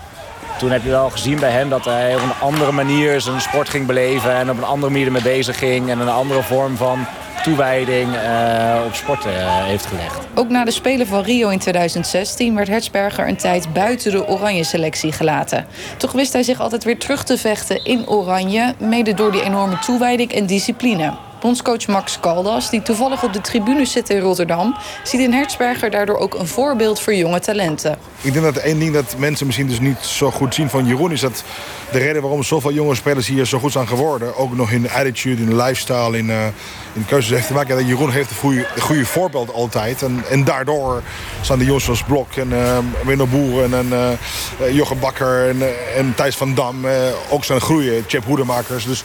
toen heb je wel gezien bij hem dat hij op een andere manier zijn sport ging beleven. En op een andere manier ermee bezig ging. En een andere vorm van toewijding eh, op sport eh, heeft gelegd. Ook na de Spelen van Rio in 2016 werd Hertzberger een tijd buiten de oranje selectie gelaten. Toch wist hij zich altijd weer terug te vechten in oranje, mede door die enorme toewijding en discipline. Bondscoach Max Caldas, die toevallig op de tribune zit in Rotterdam, ziet in Hertzberger daardoor ook een voorbeeld voor jonge talenten. Ik denk dat één ding dat mensen misschien dus niet zo goed zien van Jeroen... is dat de reden waarom zoveel jonge spelers hier zo goed zijn geworden... ook nog in de attitude, in lifestyle, in, eh, in keuzes heeft te maken... Jeroen heeft een goede, goede voorbeeld altijd. En, en daardoor staan de jongens zoals Blok en uh, Winno Boeren en uh, Jochem Bakker en, en Thijs van Dam... Ook zijn groeien, Chip Hoedemakers. Dus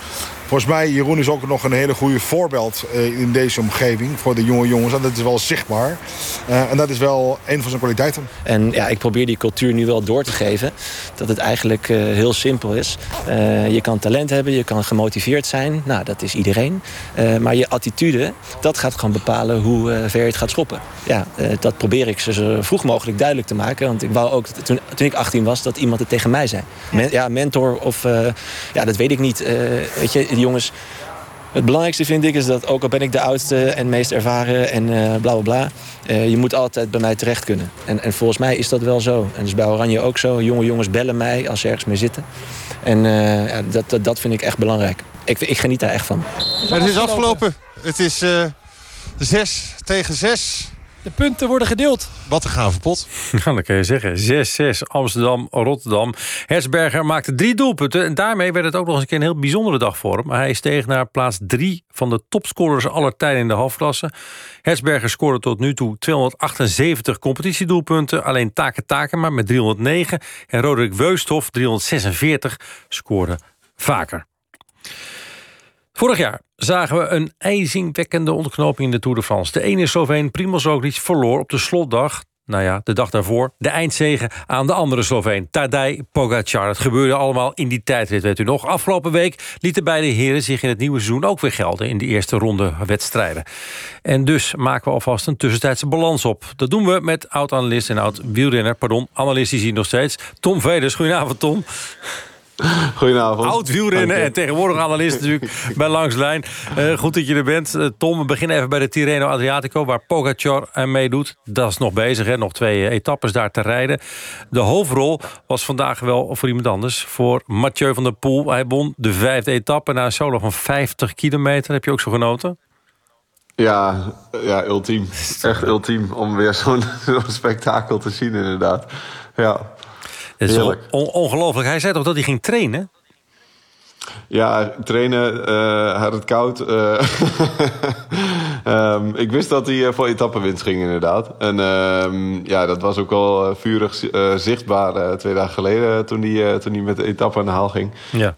volgens mij, Jeroen is ook nog een hele goede voorbeeld uh, in deze omgeving... voor de jonge jongens. En dat is wel zichtbaar. Uh, en dat is wel een van zijn kwaliteiten. En ja, ik probeer die cultuur nu wel door te geven. Dat het eigenlijk uh, heel simpel is. Je kan talent hebben, je kan gemotiveerd zijn. Nou, dat is iedereen. Maar je attitude, dat gaat gewoon bepalen hoe ver je het gaat schoppen. Ja, dat probeer ik ze zo vroeg mogelijk duidelijk te maken. Want ik wou ook, toen, toen ik 18 was, dat iemand het tegen mij zei. Ja, mentor of... ja, dat weet ik niet. weet je, jongens... Het belangrijkste vind ik is dat ook al ben ik de oudste en meest ervaren en uh, bla bla bla. Uh, je moet altijd bij mij terecht kunnen. En, en, volgens mij is dat wel zo. En dat is bij Oranje ook zo. Jonge jongens bellen mij als ze ergens mee zitten. En uh, ja, dat, dat, dat, vind ik echt belangrijk. Ik, ik geniet daar echt van. Het is afgelopen. Het is zes tegen zes. De punten worden gedeeld. Wat een gave pot. Ja, dat kan je zeggen. 6-6 Amsterdam, Rotterdam. Hersberger maakte drie doelpunten. En daarmee werd het ook nog eens een keer een heel bijzondere dag voor hem. Hij steeg naar plaats 3 van de topscorers aller tijden in de halfklasse. Hersberger scoorde tot nu toe 278 competitiedoelpunten. Alleen Take Takema met 309. En Roderick Weusthof 346 scoorde vaker. Vorig jaar zagen we een ijzingwekkende ontknoping in de Tour de France. De ene Sloveen Primoz Roglic verloor op de slotdag nou ja, de dag daarvoor, de eindzegen aan de andere Sloveen, Tadej Pogacar. Het gebeurde allemaal in die tijdrit, weet u nog. Afgelopen week lieten beide heren zich in het nieuwe seizoen ook weer gelden... in de eerste ronde wedstrijden. En dus maken we alvast een tussentijdse balans op. Dat doen we met oud-analyst en oud-wielrenner, pardon, analist is hier nog steeds, Tom Veders. Goedenavond, Tom. Goedenavond. Oud wielrennen en tegenwoordig analist natuurlijk bij Langslijn. Uh, goed dat je er bent. Uh, Tom, we beginnen even bij de Tirreno Adriatico... waar Pogacar aan meedoet. Dat is nog bezig, hè? nog twee etappes daar te rijden. De hoofdrol was vandaag wel voor iemand anders. Voor Mathieu van der Poel. Hij won de vijfde etappe na een solo van 50 kilometer. Heb je ook zo genoten? Ja, ja ultiem. Echt ultiem om weer zo'n zo spektakel te zien inderdaad. Ja. Is on ongelooflijk. Hij zei toch dat hij ging trainen? Ja, trainen, uh, had het koud. Uh, um, ik wist dat hij voor etappenwinst ging, inderdaad. En um, ja, dat was ook al vurig zichtbaar twee dagen geleden... toen hij, toen hij met de etappe aan de haal ging. Ja.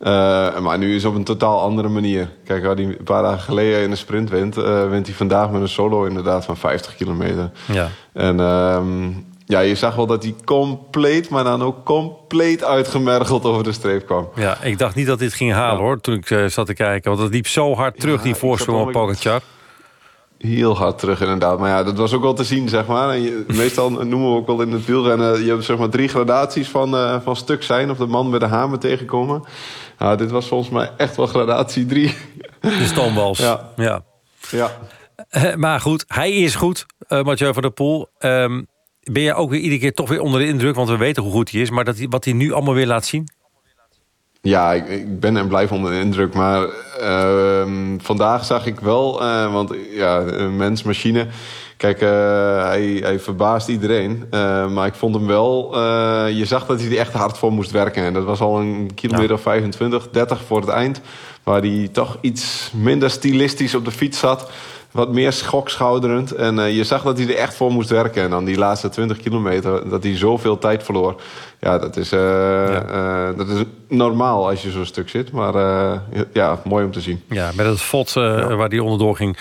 maar nu is het op een totaal andere manier. Kijk, waar hij een paar dagen geleden in de sprint wint... wint hij vandaag met een solo inderdaad van 50 kilometer. Ja. En... Um, ja, je zag wel dat hij compleet, maar dan ook compleet uitgemergeld over de streep kwam. Ja, ik dacht niet dat dit ging halen hoor, toen ik uh, zat te kijken. Want het liep zo hard terug, Ja, die voorsprong op Pogacar. Heel hard terug inderdaad. Maar ja, dat was ook wel te zien, zeg maar. En je, meestal noemen we ook wel in het wielrennen... je hebt zeg maar drie gradaties van, eh, van stuk zijn... of de man met de hamer tegenkomen. Nou, dit was volgens mij echt wel gradatie drie. De stoomwals. Ja. ja. Ja. Eh, maar goed, hij is goed, eh Mathieu van der Poel. Ehm, ben je ook weer iedere keer toch weer onder de indruk... want we weten hoe goed hij is... maar dat hij, wat hij nu allemaal weer laat zien? Ja, ik, ik ben en blijf onder de indruk. Maar ehm, vandaag zag ik wel, eh, want ja, mens, machine. Kijk, eh, hij, hij verbaast iedereen. Eh, maar ik vond hem wel, je zag dat hij er echt hard voor moest werken. En dat was al een kilometer of 25, 30 voor het eind. Waar hij toch iets minder stilistisch op de fiets zat. Wat meer schokschouderend. En eh, je zag dat hij er echt voor moest werken. En dan die laatste 20 kilometer, dat hij zoveel tijd verloor. Ja, dat is, eh, eh, dat is normaal als je zo'n stuk zit. Maar ja, mooi om te zien. Ja, met het eh, waar hij onderdoor ging...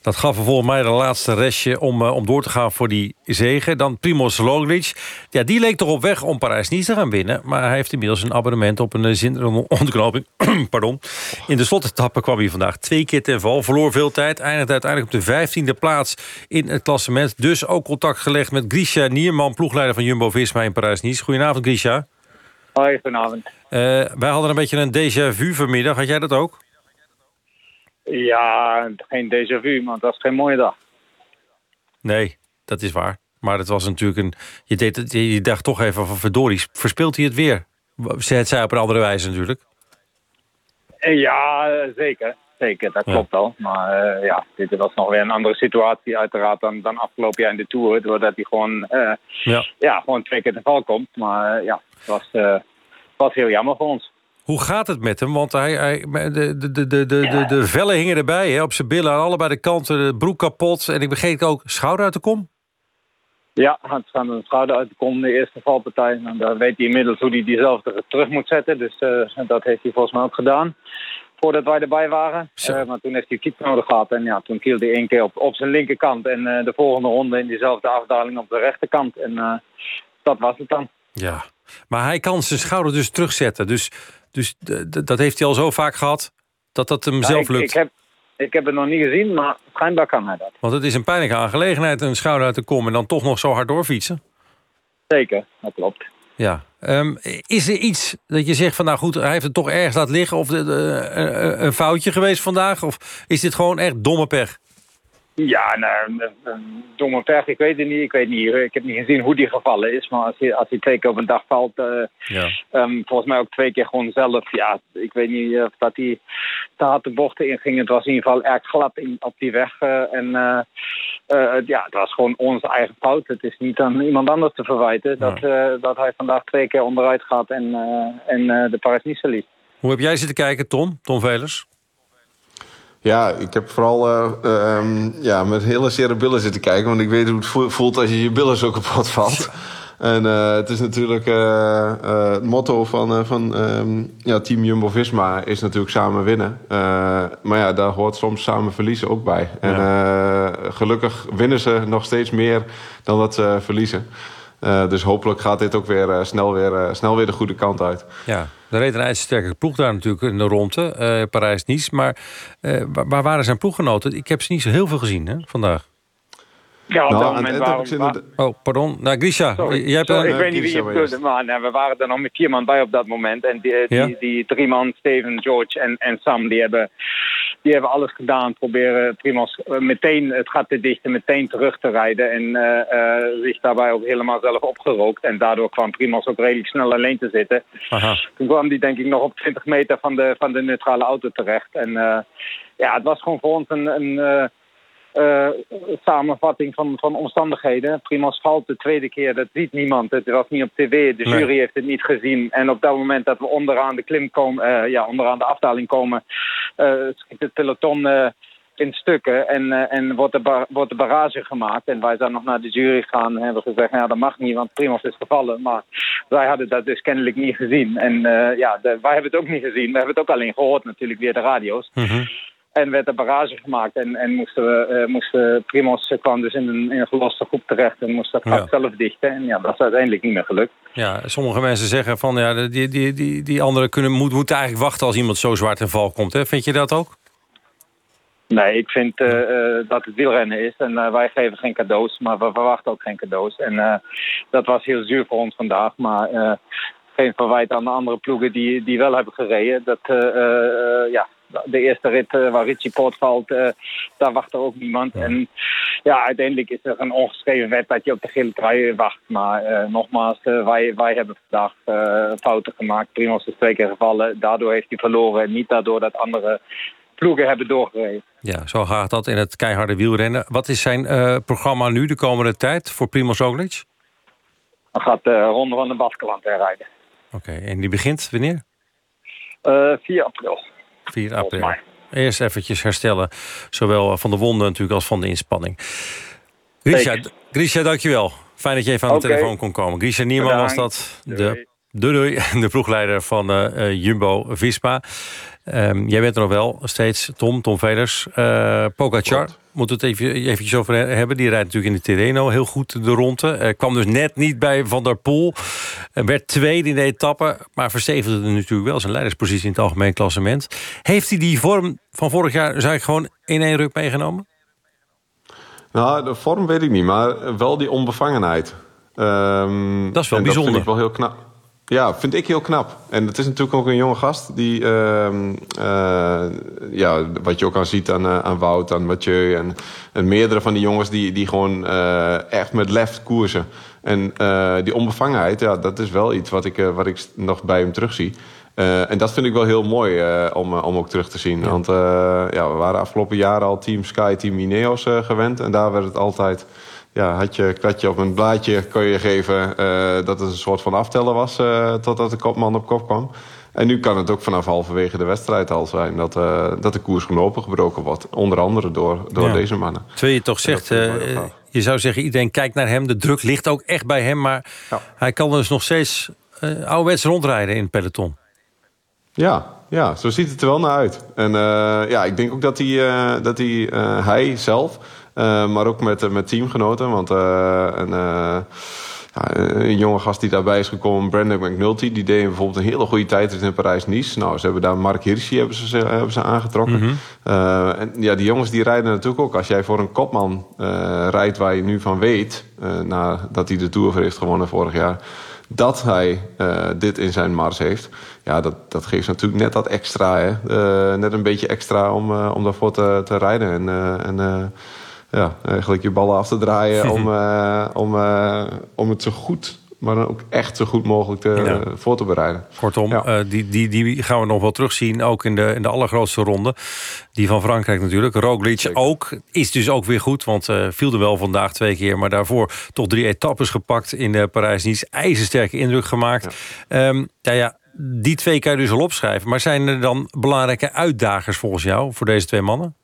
dat gaf er volgens mij de laatste restje om, eh, om door te gaan voor die zegen. Dan Primoz Roglic. Ja, die leek toch op weg om Parijs-Nice te gaan winnen. Maar hij heeft inmiddels een abonnement op een eh, zinderende ontknoping. Pardon. In de slotetappe kwam hij vandaag twee keer ten val. Verloor veel tijd. Eindigde uiteindelijk op de vijftiende plaats in het klassement. Dus ook contact gelegd met Grisha Nierman... ploegleider van Jumbo-Visma in Parijs-Nice. Goedenavond, Grisha. Hoi, goedenavond. Eh, wij hadden een beetje een déjà vu vanmiddag. Had jij dat ook? Ja, geen déjà vu, maar het was geen mooie dag. Nee, dat is waar. Maar het was natuurlijk een. Je, deed, je dacht toch even van verdorie, verspeelt hij het weer? Het zij op een andere wijze natuurlijk. Eh, Ja, zeker. Zeker, dat klopt wel. Maar eh, ja, dit was nog weer een andere situatie uiteraard dan, dan afgelopen jaar in de Tour. Doordat hij gewoon, eh, Ja. ja, gewoon twee keer te val komt. Maar ja, het was, het was heel jammer voor ons. Hoe gaat het met hem? Want hij, hij, de, de, de, de, de, de, vellen hingen erbij hè, op zijn billen aan allebei de kanten. De broek kapot. En ik begreep ook schouder uit de kom. Ja, het gaat een schouder uit de kom, de eerste valpartij. En dan weet hij inmiddels hoe hij diezelfde terug moet zetten. Dus eh, dat heeft hij volgens mij ook gedaan. Voordat wij erbij waren. Eh, maar toen heeft hij fiets nodig gehad. En ja, toen kielde hij één keer op, op zijn linkerkant. En eh, de volgende ronde in diezelfde afdaling op de rechterkant. En dat was het dan. Ja. Maar hij kan zijn schouder dus terugzetten. Dus, dus dat heeft hij al zo vaak gehad dat dat hem Ja, zelf lukt. Ik heb, ik heb het nog niet gezien, maar schijnbaar kan hij dat. Want het is een pijnlijke aangelegenheid, een schouder uit de kom... en dan toch nog zo hard doorfietsen. Zeker, dat klopt. Ja. Ehm, is er iets dat je zegt van nou goed, hij heeft het toch ergens laten liggen... of de, de- een- een foutje geweest vandaag? Of is dit gewoon echt domme pech? Ja, nou, domme pech, ik weet het niet. Ik weet niet, ik heb niet gezien hoe die gevallen is. Maar als hij, als hij twee keer op een dag valt, eh, Ja. Ehm, volgens mij ook twee keer gewoon zelf. Ja, ik weet niet of dat hij te hard de bochten in ging. Het was in ieder geval erg glad in, op die weg. eh, en eh, eh, ja, het was gewoon onze eigen fout. Het is niet aan iemand anders te verwijten dat, eh, dat hij vandaag twee keer onderuit gaat en, eh, en eh, de Paris-Nice verliest. Hoe heb jij zitten kijken, Tom? Tom Velers? Ja, ik heb vooral eh, ehm, ja, met hele zere billen zitten kijken. Want ik weet hoe het vo- voelt als je je billen zo kapot valt. En eh, het is natuurlijk eh, het motto van, van ehm, ja, team Jumbo-Visma is natuurlijk samen winnen. Maar ja, daar hoort soms samen verliezen ook bij. En gelukkig winnen ze nog steeds meer dan dat ze verliezen. Dus hopelijk gaat dit ook weer, snel, weer, snel weer de goede kant uit. Ja, er reed een ijzersterke ploeg daar natuurlijk in de ronde. eh, Parijs-Nice. Maar eh, waar, waar waren zijn ploeggenoten? Ik heb ze niet zo heel veel gezien hè, vandaag. Ja, op Nou, dat moment waren heb ik we... Oh, pardon. Nou, Grisha, Sorry, jij hebt sorry, een... ik weet niet wie je bedoelde, maar nee, we waren er nog met vier man bij op dat moment. En die, die, Ja? die, drie man, Steven, George en, en Sam, die hebben, die hebben alles gedaan. Proberen Primos eh, meteen het gat te dichten, meteen terug te rijden. En eh, zich daarbij ook helemaal zelf opgerookt. En daardoor kwam Primos ook redelijk snel alleen te zitten. Aha. Toen kwam die denk ik nog op 20 meter van de, van de neutrale auto terecht. En ja, het was gewoon voor ons een, een eh, samenvatting van, van omstandigheden. Primoz valt de tweede keer, dat ziet niemand. Het was niet op tv, de Nee. jury heeft het niet gezien. En op dat moment dat we onderaan de klim komen, eh, ja, onderaan de afdaling komen, eh schiet het peloton in stukken en, en wordt, de wordt de barrage gemaakt. En wij zijn nog naar de jury gegaan en hebben gezegd, ja, dat mag niet, want Primoz is gevallen. Maar wij hadden dat dus kennelijk niet gezien. En ja, de- wij hebben het ook niet gezien. We hebben het ook alleen gehoord natuurlijk via de radio's. Mhm. En werd een barrage gemaakt en, en moesten we, eh, moesten Primos kwam dus in een, in een geloste groep terecht en moest dat gat zelf dichten. En ja, dat is uiteindelijk niet meer gelukt. Ja, sommige mensen zeggen van ja, die, die, die, die anderen kunnen, moet, moeten eigenlijk wachten als iemand zo zwaar ten val komt. Hè? Vind je dat ook? Nee, ik vind eh, eh, dat het wielrennen is en wij geven geen cadeaus, maar we verwachten ook geen cadeaus. En dat was heel zuur voor ons vandaag, maar geen verwijt aan de andere ploegen die, die wel hebben gereden. Dat, eh, eh, eh, ja, de eerste rit waar Richie Poort valt, daar wacht er ook niemand. En ja, uiteindelijk is er een ongeschreven wet dat je op de gele trui wacht. Maar nogmaals, wij, wij hebben vandaag fouten gemaakt. Primoz is twee keer gevallen, daardoor heeft hij verloren. En niet daardoor dat andere ploegen hebben doorgereden. Ja, zo gaat dat in het keiharde wielrennen. Wat is zijn programma nu de komende tijd voor Primoz Roglic? Dan gaat de Ronde van de Baskeland herrijden. Oké, en die begint wanneer? Eh 4 april. 4 april. Eerst eventjes herstellen. Zowel van de wonden natuurlijk als van de inspanning. Grisha. Grisha dankjewel. Fijn dat je even aan de telefoon kon komen. Grisha Nierman was dat. De, doei, doei, de ploegleider van eh, eh, Jumbo-Visma. Ehm, jij bent er nog wel steeds, Tom, Tom Velers. Eh Pogacar, moeten we het even, eventjes over hebben. Die rijdt natuurlijk in de Tirreno heel goed de ronde. Eh, kwam dus net niet bij Van der Poel. Eh, werd tweede in de etappe. Maar verstevigde natuurlijk wel zijn leiderspositie in het algemeen klassement. Heeft hij die vorm van vorig jaar eigenlijk gewoon in één ruk meegenomen? Nou, de vorm weet ik niet, maar wel die onbevangenheid. Ehm, Dat is wel bijzonder. Dat vind ik wel heel knap. Ja, vind ik heel knap. En het is natuurlijk ook een jonge gast die, ehm, eh, ja, wat je ook al ziet aan, eh, aan Wout, aan Mathieu en, en meerdere van die jongens die, die gewoon eh, echt met lef koersen. En die onbevangenheid, ja, dat is wel iets wat ik, wat ik nog bij hem terugzie. Eh, en dat vind ik wel heel mooi om, om ook terug te zien. Want ja, we waren afgelopen jaren al Team Sky, Team Ineos gewend. En daar werd het altijd... Ja, had je een kratje op een blaadje kon je geven eh, dat het een soort van aftellen was... eh, totdat de kopman op kop kwam. En nu kan het ook vanaf halverwege de wedstrijd al zijn... dat, eh, dat de koers gewoon opengebroken wordt. Onder andere door, door Ja. deze mannen. Terwijl je toch zegt, eh, je zou zeggen iedereen kijkt naar hem. De druk ligt ook echt bij hem. Maar hij kan dus nog steeds eh ouderwets rondrijden in het peloton. Ja, ja, zo ziet het er wel naar uit. En eh, ja, ik denk ook dat hij, eh, dat hij, eh, hij zelf, maar ook met, eh, met teamgenoten, want eh, een, eh, ja, een jonge gast die daarbij is gekomen, Brandon McNulty, die deed bijvoorbeeld een hele goede tijdrit in Parijs-Nice. Nou, ze hebben daar Mark Hirschi hebben ze, hebben ze aangetrokken. Mhm. Eh, en ja, die jongens die rijden natuurlijk ook. Als jij voor een kopman eh, rijdt waar je nu van weet, eh nadat hij de Tour heeft gewonnen vorig jaar, dat hij eh, dit in zijn mars heeft. Ja, dat, dat geeft natuurlijk net dat extra. Hè? Eh, net een beetje extra om, eh, om daarvoor te, te rijden. En, eh, en eh, ja, eigenlijk je ballen af te draaien om, eh, om, eh, om het zo goed maar dan ook echt zo goed mogelijk te, Ja. voor te bereiden. Kortom, eh, die, die, die gaan we nog wel terugzien. Ook in de, in de allergrootste ronde. Die van Frankrijk natuurlijk. Roglic ook. Is dus ook weer goed. Want eh viel er wel vandaag twee keer. Maar daarvoor toch drie etappes gepakt in Parijs-Nice. IJzersterke indruk gemaakt. Ja. ja, ja, die twee kan je dus al opschrijven. Maar zijn er dan belangrijke uitdagers volgens jou... voor deze twee mannen?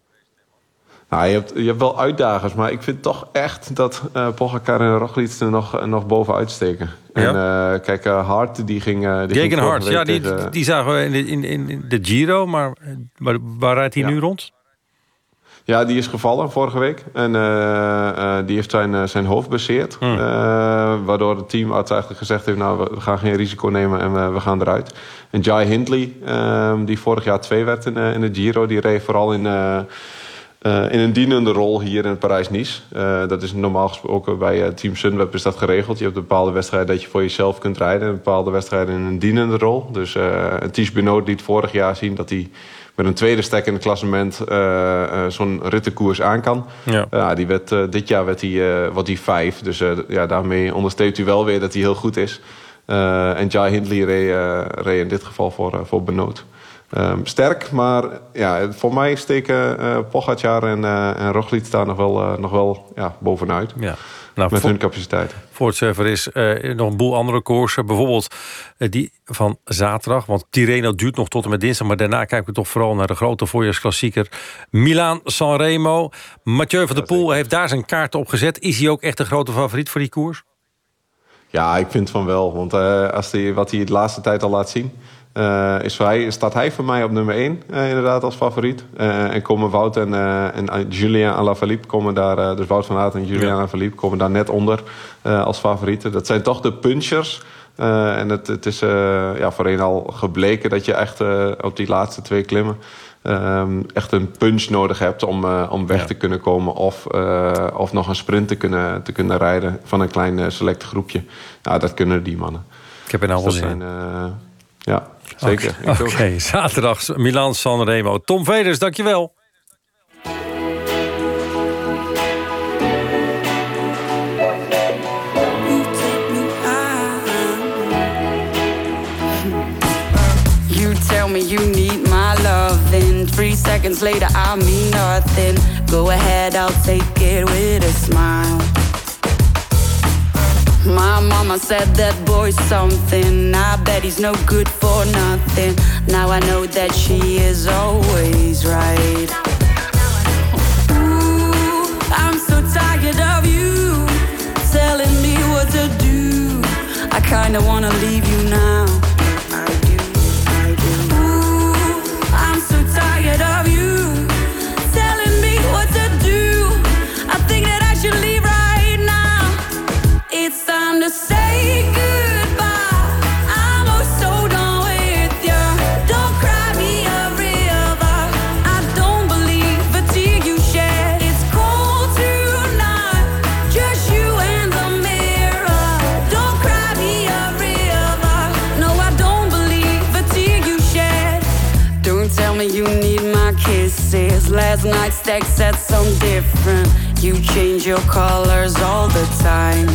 Nou, je, hebt, je hebt wel uitdagers, maar ik vind toch echt dat uh, Pogacar en Roglic er nog, nog bovenuit steken. En uh, kijk, Hart, die ging... Uh, die Gegen Hart, ja, die, tegen... die zagen we in de, in, in de Giro, maar waar, waar rijdt hij ja. nu rond? Ja, die is gevallen vorige week. En die heeft zijn, zijn hoofd bezeerd. Hmm. waardoor het teamarts eigenlijk gezegd heeft... nou, we gaan geen risico nemen en we, we gaan eruit. En Jai Hindley, die vorig jaar twee werd in, in de Giro... die reed vooral in... Uh, in een dienende rol hier in Parijs-Nice. Uh, dat is normaal gesproken bij uh, Team Sunweb is dat geregeld. Je hebt een bepaalde wedstrijd dat je voor jezelf kunt rijden. Een bepaalde wedstrijden in een dienende rol. Dus Ties Benoot liet vorig jaar zien dat hij met een tweede stek in het klassement zo'n rittenkoers aan kan. Ja. die werd, dit jaar werd hij, wat hij vijf. Dus ja, daarmee onderstreept hij wel weer dat hij heel goed is. en Jai Hindley reed, reed in dit geval voor, voor Benoot. Um, sterk, maar ja, voor mij steken uh, Pogacar en, uh, en Roglic daar nog wel, uh, nog wel ja, bovenuit. Ja. Nou, met voor, hun capaciteiten. Voor het zover is nog een boel andere koersen. Bijvoorbeeld die van zaterdag. Want Tirreno duurt nog tot en met dinsdag. Maar daarna kijken we toch vooral naar de grote voorjaarsklassieker. Milaan-Sanremo. Mathieu van der Poel heeft daar zijn kaart op gezet. Is hij ook echt de grote favoriet voor die koers? Ja, ik vind van wel. Want als die, wat hij de laatste tijd al laat zien... Uh, is hij, staat hij voor mij op nummer 1, uh, inderdaad, als favoriet. Uh, en komen Wout en, en Julien Alaphilippe komen daar... dus Wout van Aert en Julien ja. Alaphilippe komen daar net onder als favorieten. Dat zijn toch de punchers. en het, het is ja, voorheen al gebleken dat je echt op die laatste twee klimmen... echt een punch nodig hebt om, om weg ja. te kunnen komen... Of, of nog een sprint te kunnen, te kunnen rijden van een klein select groepje. Nou, dat kunnen die mannen. Ik heb er nou wel dus zin Ja, Zeker. Oké, okay. zaterdag Milan Sanremo. Tom Veders, dankjewel. You tell me you need my love, then three seconds later I mean nothing. Go ahead, I'll take it with a smile. My mama said that boy's something. I bet he's no good for nothing. Now I know that she is always right. Ooh, I'm so tired of you telling me what to do. I kinda wanna leave you now. Text said something different. You change your colors all the time.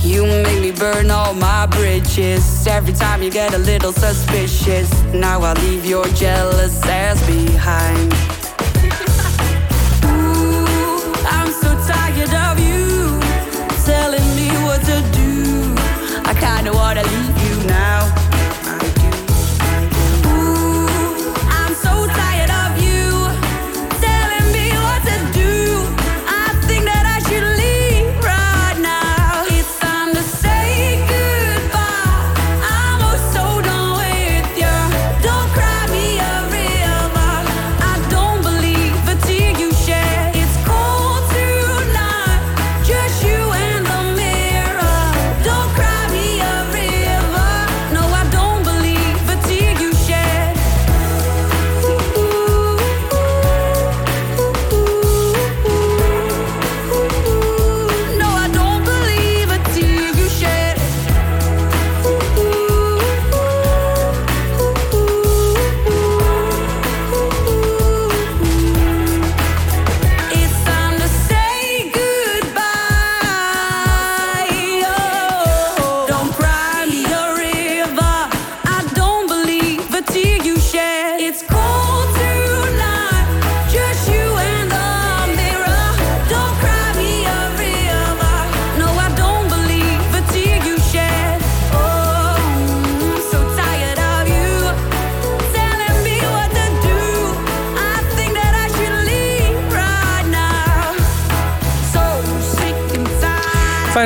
You make me burn all my bridges. Every time you get a little suspicious. Now I leave your jealous ass behind.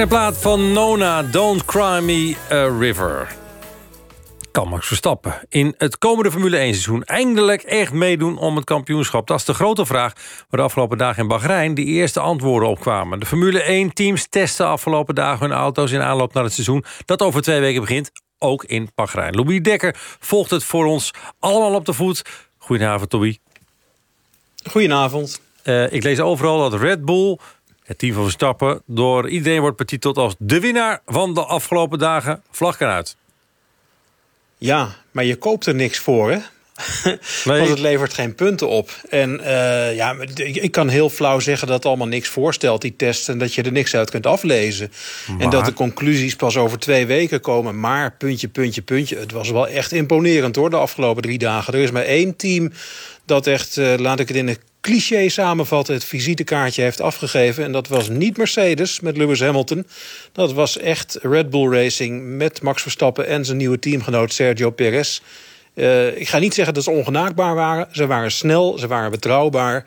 Fijne plaat van Nona, Don't Cry Me a River. Kan Max Verstappen in het komende Formule 1 seizoen... eindelijk echt meedoen om het kampioenschap? Dat is de grote vraag waar de afgelopen dagen in Bahrein... de eerste antwoorden op kwamen. De Formule 1-teams testen afgelopen dagen hun auto's... in aanloop naar het seizoen dat over twee weken begint, ook in Bahrein. Louis Dekker volgt het voor ons allemaal op de voet. Goedenavond, Toby. Goedenavond. Uh, ik lees overal dat Red Bull, het team van Verstappen... door iedereen wordt betiteld als de winnaar van de afgelopen dagen. Vlag kan uit. Ja, maar je koopt er niks voor, hè? Nee. Want het levert geen punten op. En uh, ja, ik kan heel flauw zeggen dat het allemaal niks voorstelt, die test... en dat je er niks uit kunt aflezen. Maar... En dat de conclusies pas over twee weken komen. Maar, puntje, puntje, puntje. Het was wel echt imponerend, hoor, de afgelopen drie dagen. Er is maar één team dat echt, uh, laat ik het in een cliché samenvatten... het visitekaartje heeft afgegeven. En dat was niet Mercedes met Lewis Hamilton. Dat was echt Red Bull Racing met Max Verstappen... en zijn nieuwe teamgenoot Sergio Perez... Uh, ik ga niet zeggen dat ze ongenaakbaar waren. Ze waren snel, ze waren betrouwbaar.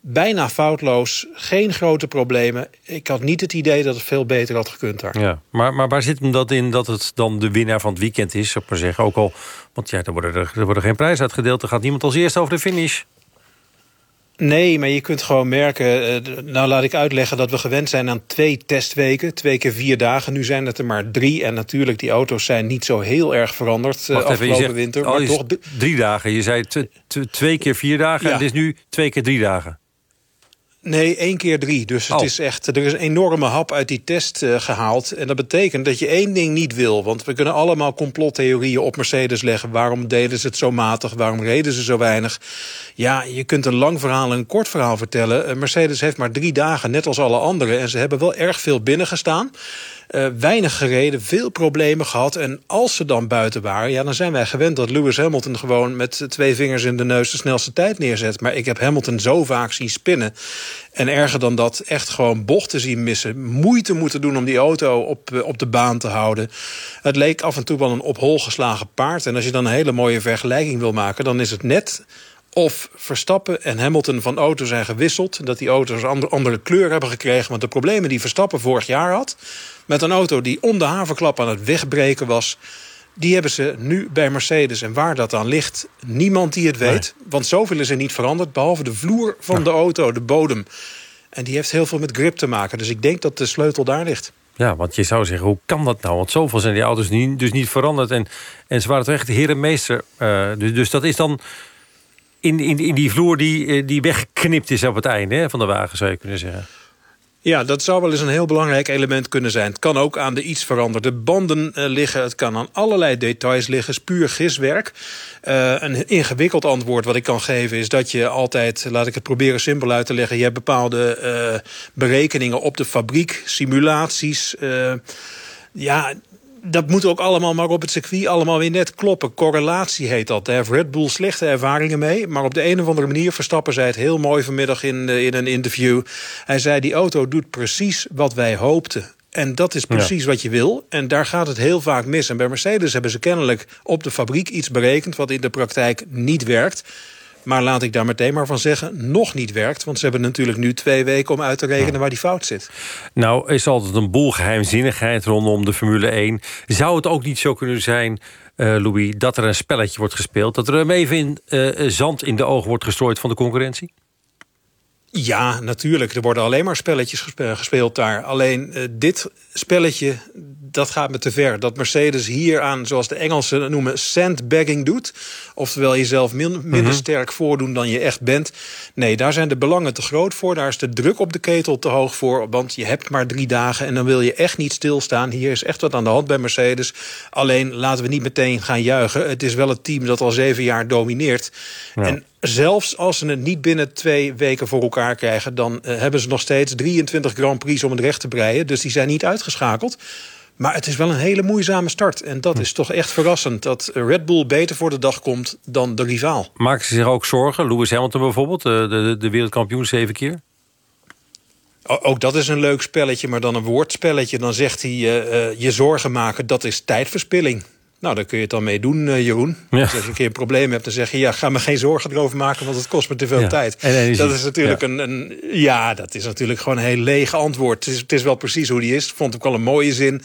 Bijna foutloos, geen grote problemen. Ik had niet het idee dat het veel beter had gekund daar. Ja, maar, maar waar zit hem dat in dat het dan de winnaar van het weekend is? Ik maar zeggen. Ook al, want ja, er worden, er worden geen prijzen uitgedeeld. Er gaat niemand als eerste over de finish. Nee, maar je kunt gewoon merken... Uh, nou, laat ik uitleggen dat we gewend zijn aan twee testweken. Twee keer vier dagen. Nu zijn het er maar drie. En natuurlijk, die auto's zijn niet zo heel erg veranderd uh, afgelopen zegt, winter. Maar toch drie dagen. Je zei twee keer vier dagen. Ja. En het is nu twee keer drie dagen. Nee, één keer drie. Dus het Oh. is echt, er is een enorme hap uit die test uh, gehaald. En dat betekent dat je één ding niet wil. Want we kunnen allemaal complottheorieën op Mercedes leggen. Waarom deden ze het zo matig? Waarom reden ze zo weinig? Ja, je kunt een lang verhaal en een kort verhaal vertellen. Uh, Mercedes heeft maar drie dagen, net als alle anderen. En ze hebben wel erg veel binnengestaan. Uh, weinig gereden, veel problemen gehad. En als ze dan buiten waren, ja, dan zijn wij gewend dat Lewis Hamilton gewoon met twee vingers in de neus de snelste tijd neerzet. Maar ik heb Hamilton zo vaak zien spinnen. En erger dan dat, echt gewoon bochten zien missen. Moeite moeten doen om die auto op, uh, op de baan te houden. Het leek af en toe wel een op hol geslagen paard. En als je dan een hele mooie vergelijking wil maken, dan is het net of Verstappen en Hamilton van auto zijn gewisseld. Dat die auto's een andere kleur hebben gekregen. Want de problemen die Verstappen vorig jaar had... met een auto die om de haverklap aan het wegbreken was... die hebben ze nu bij Mercedes. En waar dat aan ligt, niemand die het weet. Nee. Want zoveel is er niet veranderd, behalve de vloer van ja. de auto, de bodem. En die heeft heel veel met grip te maken. Dus ik denk dat de sleutel daar ligt. Ja, want je zou zeggen, hoe kan dat nou? Want zoveel zijn die auto's niet, dus niet veranderd. En, en ze waren toch echt de heer en meester. Uh, dus, dus dat is dan in, in, in die vloer die, die weggeknipt is op het einde hè, van de wagen, zou je kunnen zeggen. Ja, dat zou wel eens een heel belangrijk element kunnen zijn. Het kan ook aan de iets veranderde banden uh, liggen. Het kan aan allerlei details liggen. Het is puur giswerk. Uh, een ingewikkeld antwoord wat ik kan geven is dat je altijd... laat ik het proberen simpel uit te leggen... je hebt bepaalde uh, berekeningen op de fabriek, simulaties... ja, dat moet ook allemaal maar op het circuit allemaal weer net kloppen. Correlatie heet dat. Daar heeft Red Bull slechte ervaringen mee. Maar op de een of andere manier, Verstappen zei het heel mooi vanmiddag in, in een interview. Hij zei, die auto doet precies wat wij hoopten. En dat is precies ja. wat je wil. En daar gaat het heel vaak mis. En bij Mercedes hebben ze kennelijk op de fabriek iets berekend... wat in de praktijk niet werkt. Maar laat ik daar meteen maar van zeggen, nog niet werkt. Want ze hebben natuurlijk nu twee weken om uit te rekenen waar die fout zit. Nou, is altijd een boel geheimzinnigheid rondom de Formule 1. Zou het ook niet zo kunnen zijn, uh, Louis, dat er een spelletje wordt gespeeld? Dat er even in, uh, zand in de ogen wordt gestrooid van de concurrentie? Ja, natuurlijk. Er worden alleen maar spelletjes gespeeld daar. Alleen uh, dit spelletje, dat gaat me te ver. Dat Mercedes hier aan, zoals de Engelsen noemen, sandbagging doet. Oftewel jezelf min, minder mm -hmm. sterk voordoen dan je echt bent. Nee, daar zijn de belangen te groot voor. Daar is de druk op de ketel te hoog voor. Want je hebt maar drie dagen en dan wil je echt niet stilstaan. Hier is echt wat aan de hand bij Mercedes. Alleen laten we niet meteen gaan juichen. Het is wel het team dat al zeven jaar domineert. Ja. En zelfs als ze het niet binnen twee weken voor elkaar krijgen... dan uh, hebben ze nog steeds 23 Grand Prix om het recht te breien. Dus die zijn niet uitgeschakeld. Maar het is wel een hele moeizame start. En dat hm. is toch echt verrassend. Dat Red Bull beter voor de dag komt dan de rivaal. Maken ze zich ook zorgen? Lewis Hamilton bijvoorbeeld, de, de, de wereldkampioen zeven keer? Ook dat is een leuk spelletje, maar dan een woordspelletje. Dan zegt hij uh, uh, je zorgen maken, dat is tijdverspilling. Nou, daar kun je het dan mee doen, eh, Jeroen. Dus als je een keer een probleem hebt, dan zeg je... ja, ga me geen zorgen erover maken, want het kost me te veel Ja. tijd. En dat is natuurlijk Ja. een, een... Ja, dat is natuurlijk gewoon een heel leeg antwoord. Het is, het is wel precies hoe die is. Ik vond ook wel een mooie zin.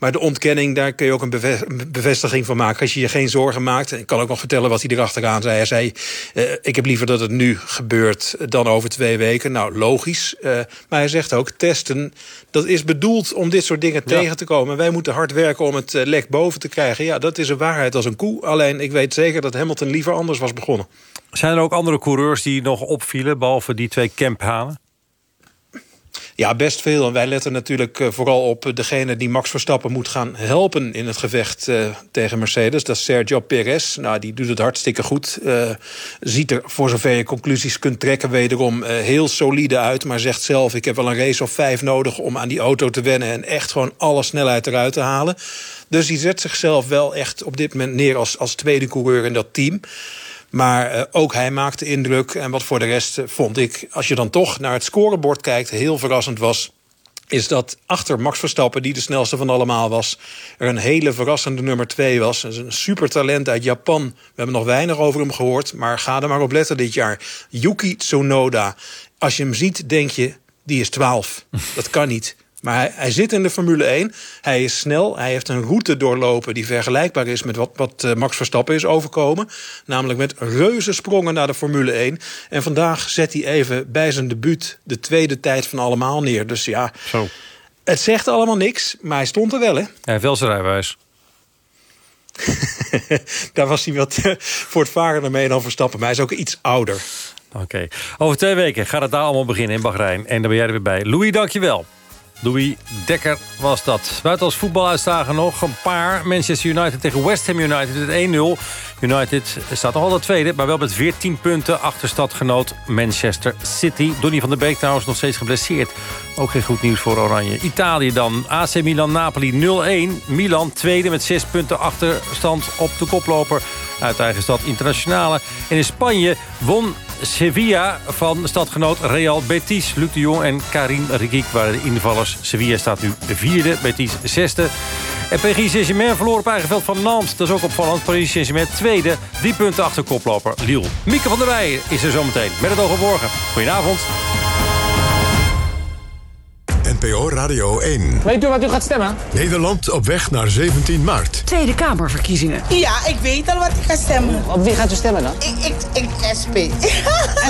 Maar de ontkenning, daar kun je ook een beve- bevestiging van maken. Als je je geen zorgen maakt. En ik kan ook nog vertellen wat hij erachteraan zei. Hij zei, eh, ik heb liever dat het nu gebeurt dan over twee weken. Nou, logisch. Eh, maar hij zegt ook, testen, dat is bedoeld om dit soort dingen tegen te komen. Wij moeten hard werken om het eh, lek boven te krijgen. Ja, dat is een waarheid als een koe. Alleen, ik weet zeker dat Hamilton liever anders was begonnen. Zijn er ook andere coureurs die nog opvielen... behalve die twee Kemphanen? Ja, best veel. En wij letten natuurlijk eh, vooral op degene die Max Verstappen moet gaan helpen in het gevecht eh, tegen Mercedes. Dat is Sergio Perez. Nou, die doet het hartstikke goed. Eh, ziet er, voor zover je conclusies kunt trekken, wederom heel solide uit. Maar zegt zelf, ik heb wel een race of vijf nodig om aan die auto te wennen en echt gewoon alle snelheid eruit te halen. Dus die zet zichzelf wel echt op dit moment neer als, als tweede coureur in dat team. Maar eh, ook hij maakte indruk. En wat voor de rest eh, vond ik, als je dan toch naar het scorebord kijkt, heel verrassend was. Is dat achter Max Verstappen, die de snelste van allemaal was, er een hele verrassende nummer twee was. Een supertalent uit Japan. We hebben nog weinig over hem gehoord, maar ga er maar op letten dit jaar. Yuki Tsunoda. Als je hem ziet, denk je, die is 12. Dat kan niet. Maar hij, hij zit in de Formule 1. Hij is snel. Hij heeft een route doorlopen die vergelijkbaar is met wat, wat eh, Max Verstappen is overkomen. Namelijk met reuze sprongen naar de Formule 1. En vandaag zet hij even bij zijn debuut de tweede tijd van allemaal neer. Dus ja, Zo. het zegt allemaal niks, maar hij stond er wel, hè? Hij heeft wel zijn rijbewijs. Daar was hij wat eh, voortvarender mee dan Verstappen. Maar hij is ook iets ouder. Oké. Over twee weken gaat het daar allemaal beginnen in Bahrein. En dan ben jij er weer bij. Louis, dankjewel. Louis Dekker was dat. Buitenlands voetbaluitslagen nog een paar. Manchester United tegen West Ham United het 1-0. United staat nog altijd tweede, maar wel met 14 punten achter stadgenoot Manchester City. Donny van der Beek trouwens nog steeds geblesseerd. Ook geen goed nieuws voor Oranje. Italië dan. AC Milan-Napoli 0-1. Milan tweede met 6 punten achterstand op de koploper uit eigen stad Internationale. En in Spanje won Sevilla van stadgenoot Real Betis. Luc de Jong en Karim Rikic waren de invallers. Sevilla staat nu vierde, Betis zesde. En PSG Saint-Germain verloor op eigen veld van Nantes. Dat is ook opvallend. Paris Saint-Germain tweede. Drie punten achter koploper Lille. Mieke van der Weijen is er zometeen. Met het oog morgen. Goedenavond. NPO Radio 1. Weet u wat u gaat stemmen? Nederland op weg naar 17 maart. Tweede Kamerverkiezingen. Ja, ik weet al wat ik ga stemmen. Op wie gaat u stemmen dan? Ik, ik, ik SP.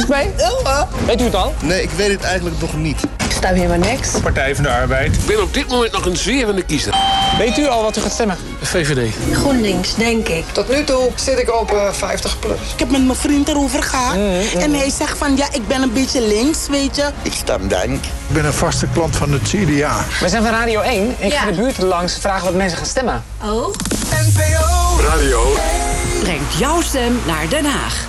SP? Ja. Weet u het al? Nee, ik weet het eigenlijk nog niet. Ik sta helemaal niks. Partij van de Arbeid. Ik ben op dit moment nog een zwerende kiezer. Weet u al wat u gaat stemmen? De VVD. GroenLinks, denk ik. Tot nu toe zit ik op 50 plus. Ik heb met mijn vriend erover gehad. En hij zegt van, ja, ik ben een beetje links, weet je. Ik stem denk. Ik ben een vaste klant van het CDA. We zijn van Radio 1. Ik ga de buurt langs vragen wat mensen gaan stemmen. Oh. NPO. Radio Brengt jouw stem naar Den Haag.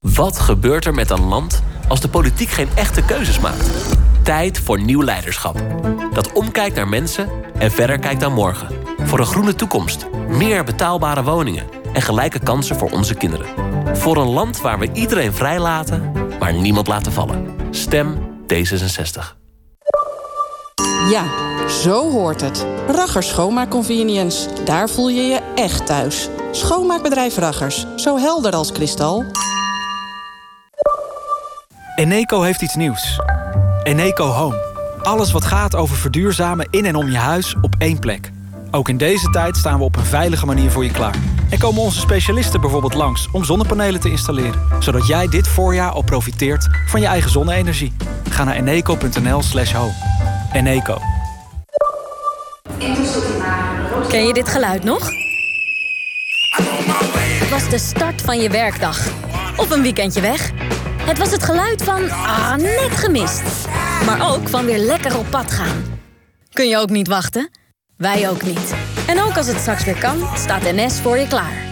Wat gebeurt er met een land als de politiek geen echte keuzes maakt? Tijd voor nieuw leiderschap. Dat omkijkt naar mensen en verder kijkt naar morgen. Voor een groene toekomst, meer betaalbare woningen en gelijke kansen voor onze kinderen. Voor een land waar we iedereen vrijlaten, maar niemand laten vallen. Stem D66. Ja, zo hoort het. Raggers Schoonmaakconvenience. Daar voel je je echt thuis. Schoonmaakbedrijf Raggers. Zo helder als kristal. Eneco heeft iets nieuws. Eneco Home. Alles wat gaat over verduurzamen in en om je huis op één plek. Ook in deze tijd staan we op een veilige manier voor je klaar. En komen onze specialisten bijvoorbeeld langs om zonnepanelen te installeren. Zodat jij dit voorjaar al profiteert van je eigen zonne-energie. Ga naar eneco.nl slash home. Eneco. Ken je dit geluid nog? Het was de start van je werkdag. Of een weekendje weg. Het was het geluid van ah, net gemist. Maar ook van weer lekker op pad gaan. Kun je ook niet wachten? Wij ook niet. En ook als het straks weer kan, staat NS voor je klaar.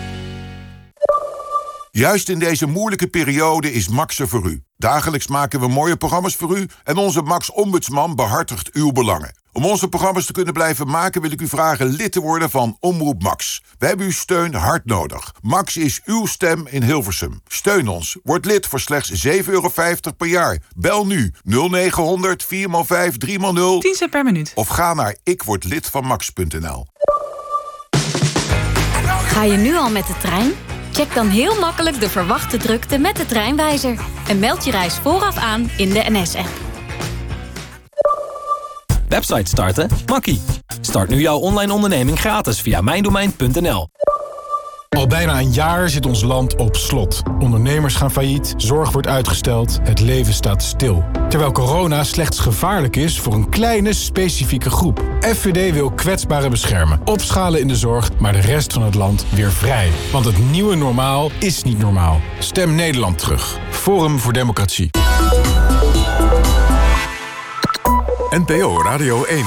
Juist in deze moeilijke periode is Max er voor u. Dagelijks maken we mooie programma's voor u... en onze Max-ombudsman behartigt uw belangen. Om onze programma's te kunnen blijven maken... wil ik u vragen lid te worden van Omroep Max. We hebben uw steun hard nodig. Max is uw stem in Hilversum. Steun ons. Word lid voor slechts 7,50 euro per jaar. Bel nu 0900 4x5 3x0 10 cent per minuut. of ga naar ikwordlidvanmax.nl. Ga je nu al met de trein? Check dan heel makkelijk de verwachte drukte met de treinwijzer. En meld je reis vooraf aan in de NS-app. Website starten? Makkie. Start nu jouw online onderneming gratis via mijndomein.nl. Al bijna een jaar zit ons land op slot. Ondernemers gaan failliet, zorg wordt uitgesteld, het leven staat stil. Terwijl corona slechts gevaarlijk is voor een kleine specifieke groep. FVD wil kwetsbaren beschermen, opschalen in de zorg, maar de rest van het land weer vrij. Want het nieuwe normaal is niet normaal. Stem Nederland terug. Forum voor Democratie. NPO Radio 1.